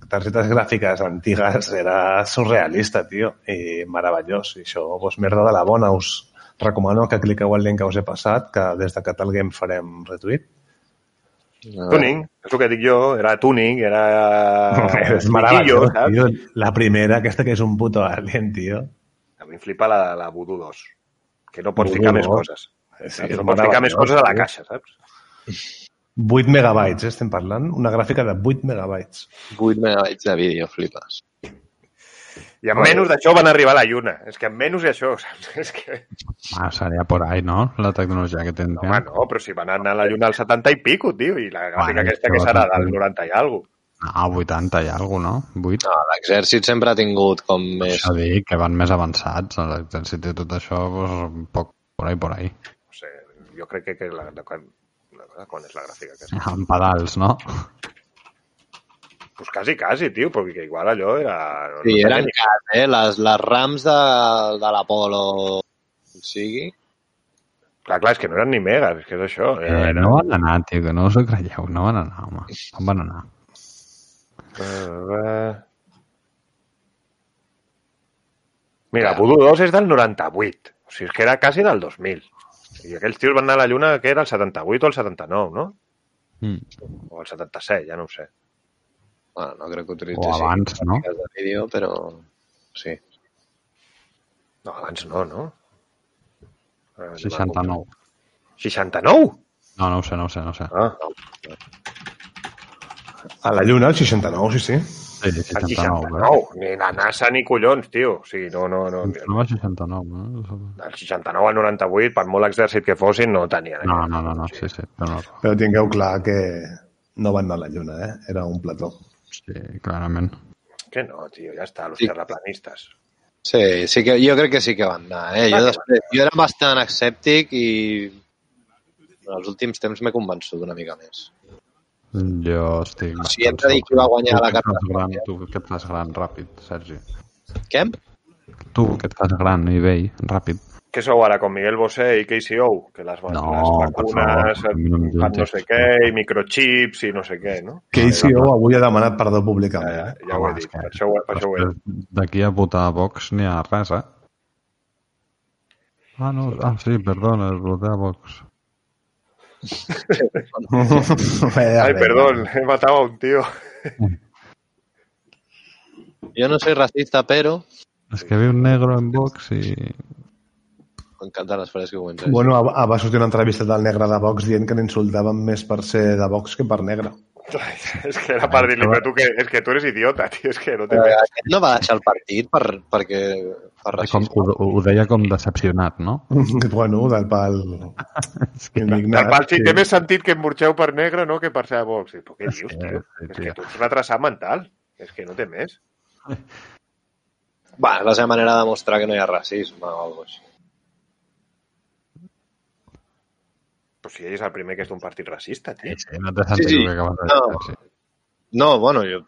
targetes gràfiques antigues era surrealista, tio, i meravellós. I això, doncs, merda de la bona. Us recomano que cliqueu el link que us he passat, que des de Catal Game farem retweet. Tuning, és el que dic jo, era tuning, era... és meravellós, tio. La primera, aquesta que és un puto alien, tio. A mi em flipa la, la Voodoo 2, que no pots Voodoo ficar més 2. coses. Sí, no pots ficar més coses a la caixa, saps? 8 megabytes, eh, estem parlant. Una gràfica de 8 megabytes. 8 megabytes de vídeo, flipes. I amb menys d'això van arribar a la lluna. És que amb menys d'això, saps? *laughs* És que... Ah, seria por ahí, ¿no? La tecnologia que tindrien. Home, no, però si van anar a la lluna al 70 i pico, tio, i la gràfica Bueno, aquesta que serà del 90 i alguna Ah, 80 i alguna no? 8? No, l'exèrcit sempre ha tingut com més... Això dic, que van més avançats a l'exèrcit i tot això, doncs, un poc por ahí, por ahí. No sé, jo crec que, que la, de quan, és la gràfica aquesta? Amb pedals, no? Pues quasi, quasi, tio, perquè igual allò era... No, Sí, no eren cas, eh? Les, les rams de, de l'Apolo, o sigui... Clar, clar, és que no eren ni megas, és que és això. Eh, Era, no van anar, tio, que no us ho creieu. No van anar, home. On van anar? Uh, Mira, Voodoo 2 és del 98. O sigui, és que era quasi del 2000. I aquells tios van anar a la Lluna, que era el 78 o el 79, no? Mm. O el 77, ja no ho sé. Bueno, no crec que O utilitzessin abans, no? de vídeo, però sí. No, abans no, no? Eh, 69. 69? No, no ho sé, no ho sé, no ho sé. Ah, A la Lluna, el 69, sí, sí. Sí, el 69, 69. Ni la NASA ni collons, tio. O sigui, no, no, no. No va 69, no? Del 69 al 98, per molt exèrcit que fossin, no tenien. No, no, no, no, sí, sí. Però no, Però tingueu clar que no van anar a la Lluna, eh? Era un plató. sí, clarament. Que no, tio, ja està, los Sí. terraplanistes. Sí, sí que, jo crec que sí que van anar. Eh? Jo, després, jo era bastant escèptic i en els últims temps m'he convençut una mica més. Jo estic... Hem de dir qui va guanyar Tu la carta gran, tu que et fas gran ràpid, Sergi. Què? Tu que et fas gran i vell, ràpid. Què sou ara, com Miguel Bosé i Casey O? Que les, No, les vacunes no no juntis. sé què, i microchips i no sé què, no? Casey O avui ha demanat perdó Ja, públicament. ja, Eh? ja ho he dit, per això, per això ho he dit. D'aquí a votar a Vox n'hi ha res, eh? Ah, no, ah, sí, perdona, voté a Vox. Ay, perdón, he matado a un tío. Jo no soy racista, però És que ve un negro en Vox i... m'encanten les frases que comentes. Bueno, va sortir una entrevista del negre de Vox dient que l'insultaven més per ser de Vox que per negre. És que era per dir-li, però tu que, és que tu eres idiota, tio, és que no té... Eh, Aquest no va deixar el partit per, perquè per Com, ho, ho deia com decepcionat, no? *laughs* bueno, del pal El indignat. pal sí, té més sentit que em murxeu per negre, no?, que per ser a Vox. I, Però què dius, Sí, tio? sí, És que tu ets retrasat mental. És que no té més. *laughs* Va, és la seva manera de demostrar que no hi ha racisme o alguna cosa així. Però si ell és el primer que és d'un partit racista, tio. Sí, no té sentit Sí, sí. que acabes de No. dir. Sí. No, bueno, jo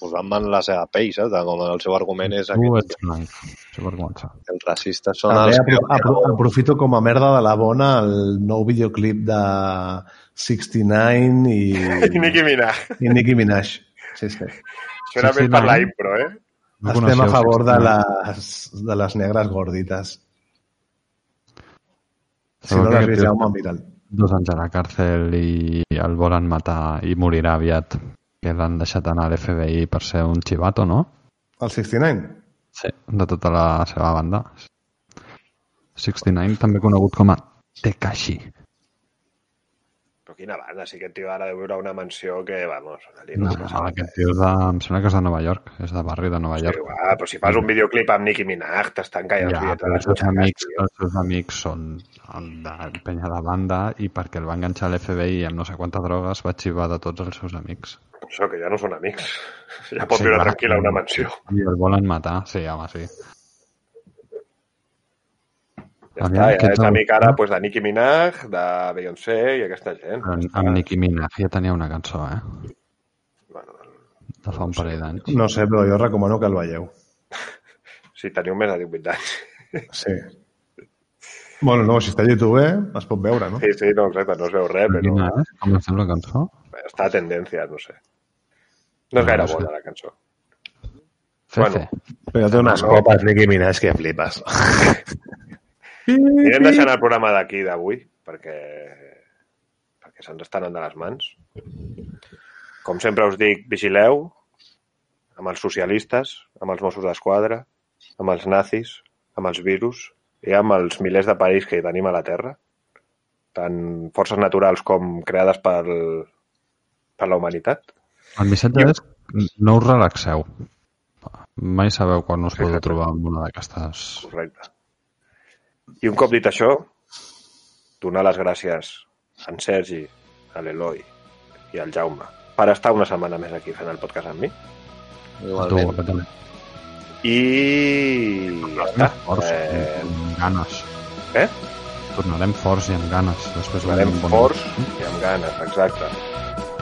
posant-me en la seva pell, saps? De Com el seu argument és Tu aquest. ets blanc, això per començar. que Els racistes són També els que... apro apro aprofito com a merda de la bona el nou videoclip de 69 i, *laughs* I Nicki Minaj. i Nicki Minaj. Sí, sí. Això era Sí, sí, més per no, la eh? impro, eh? No Estem a favor de 69? les, de les negres gordites. Si no aquest vist, tio Jaume, mira'l. Dos anys a la càrcel i el volen matar i morirà aviat. Que l'han deixat anar a l'FBI per ser un xivato, no? El 69? Sí, de tota la seva banda. 69, també conegut com a Tekashi. Però quina banda, sí que el tio ara deu viure a una mansió que, vamos, No, no, no, aquest tio de, em sembla que és de Nova York, és de barri de Nova Sí, York. va, però si fas un videoclip amb Nicki Minaj, t'estan caient els Ja, bitllets a però les els seus amics, els seus amics són de penya de banda i perquè el va enganxar a l'FBI amb no sé quantes drogues va xivar de tots els seus amics. Això, que ja no són amics. *laughs* Ja pot Sí, viure clar. tranquil a una mansió. I el volen matar, sí, home, sí. Ja Aviam, està, ja és amic ara pues, de Nicki Minaj, de Beyoncé i aquesta gent. Amb, amb Nicki Minaj ja tenia una cançó, eh? Bueno, De fa un parell d'anys. No sé, però jo recomano que el veieu. *laughs* si teniu més de 18 anys. Sí. Bueno, no, si està a YouTube es pot veure, no? Sí, sí, no, exacte, no es veu res, però Quina és? Com es diu la cançó? està a tendència, no sé. No és gaire No sé. bona, la cançó. Fefe. Però té unes No. copes, Nicki Minaj, que flipes. Anirem deixant el programa d'aquí d'avui, perquè, perquè se'ns estan anant de les mans. Com sempre us dic, vigileu amb els socialistes, amb els Mossos d'Esquadra, amb els nazis, amb els virus i amb els milers de perills que hi tenim a la Terra, tant forces naturals com creades per, per la humanitat. El missatge és no us relaxeu. Mai sabeu quan us podeu trobar amb una d'aquestes... Correcte. I un cop dit això, donar les gràcies a en Sergi, a l'Eloi i al Jaume per estar una setmana més aquí fent el podcast amb mi. Tu, Igualment. que també. I ja està. Forts Eh, amb ganes. eh? Tornarem forts i amb ganes. Després Tornarem bon- forts i amb ganes, exacte.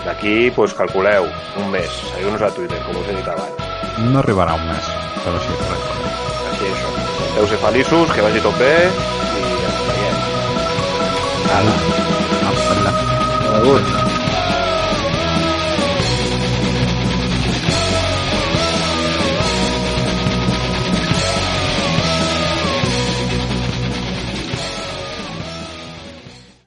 D'aquí, doncs, calculeu, un mes. Seguiu-nos a Twitter, com us he dit abans. No arribarà un mes, però sí, res. Així, això. Deu ser feliços, que vagi tot bé i ens veiem. Ala. Apa, Adéu.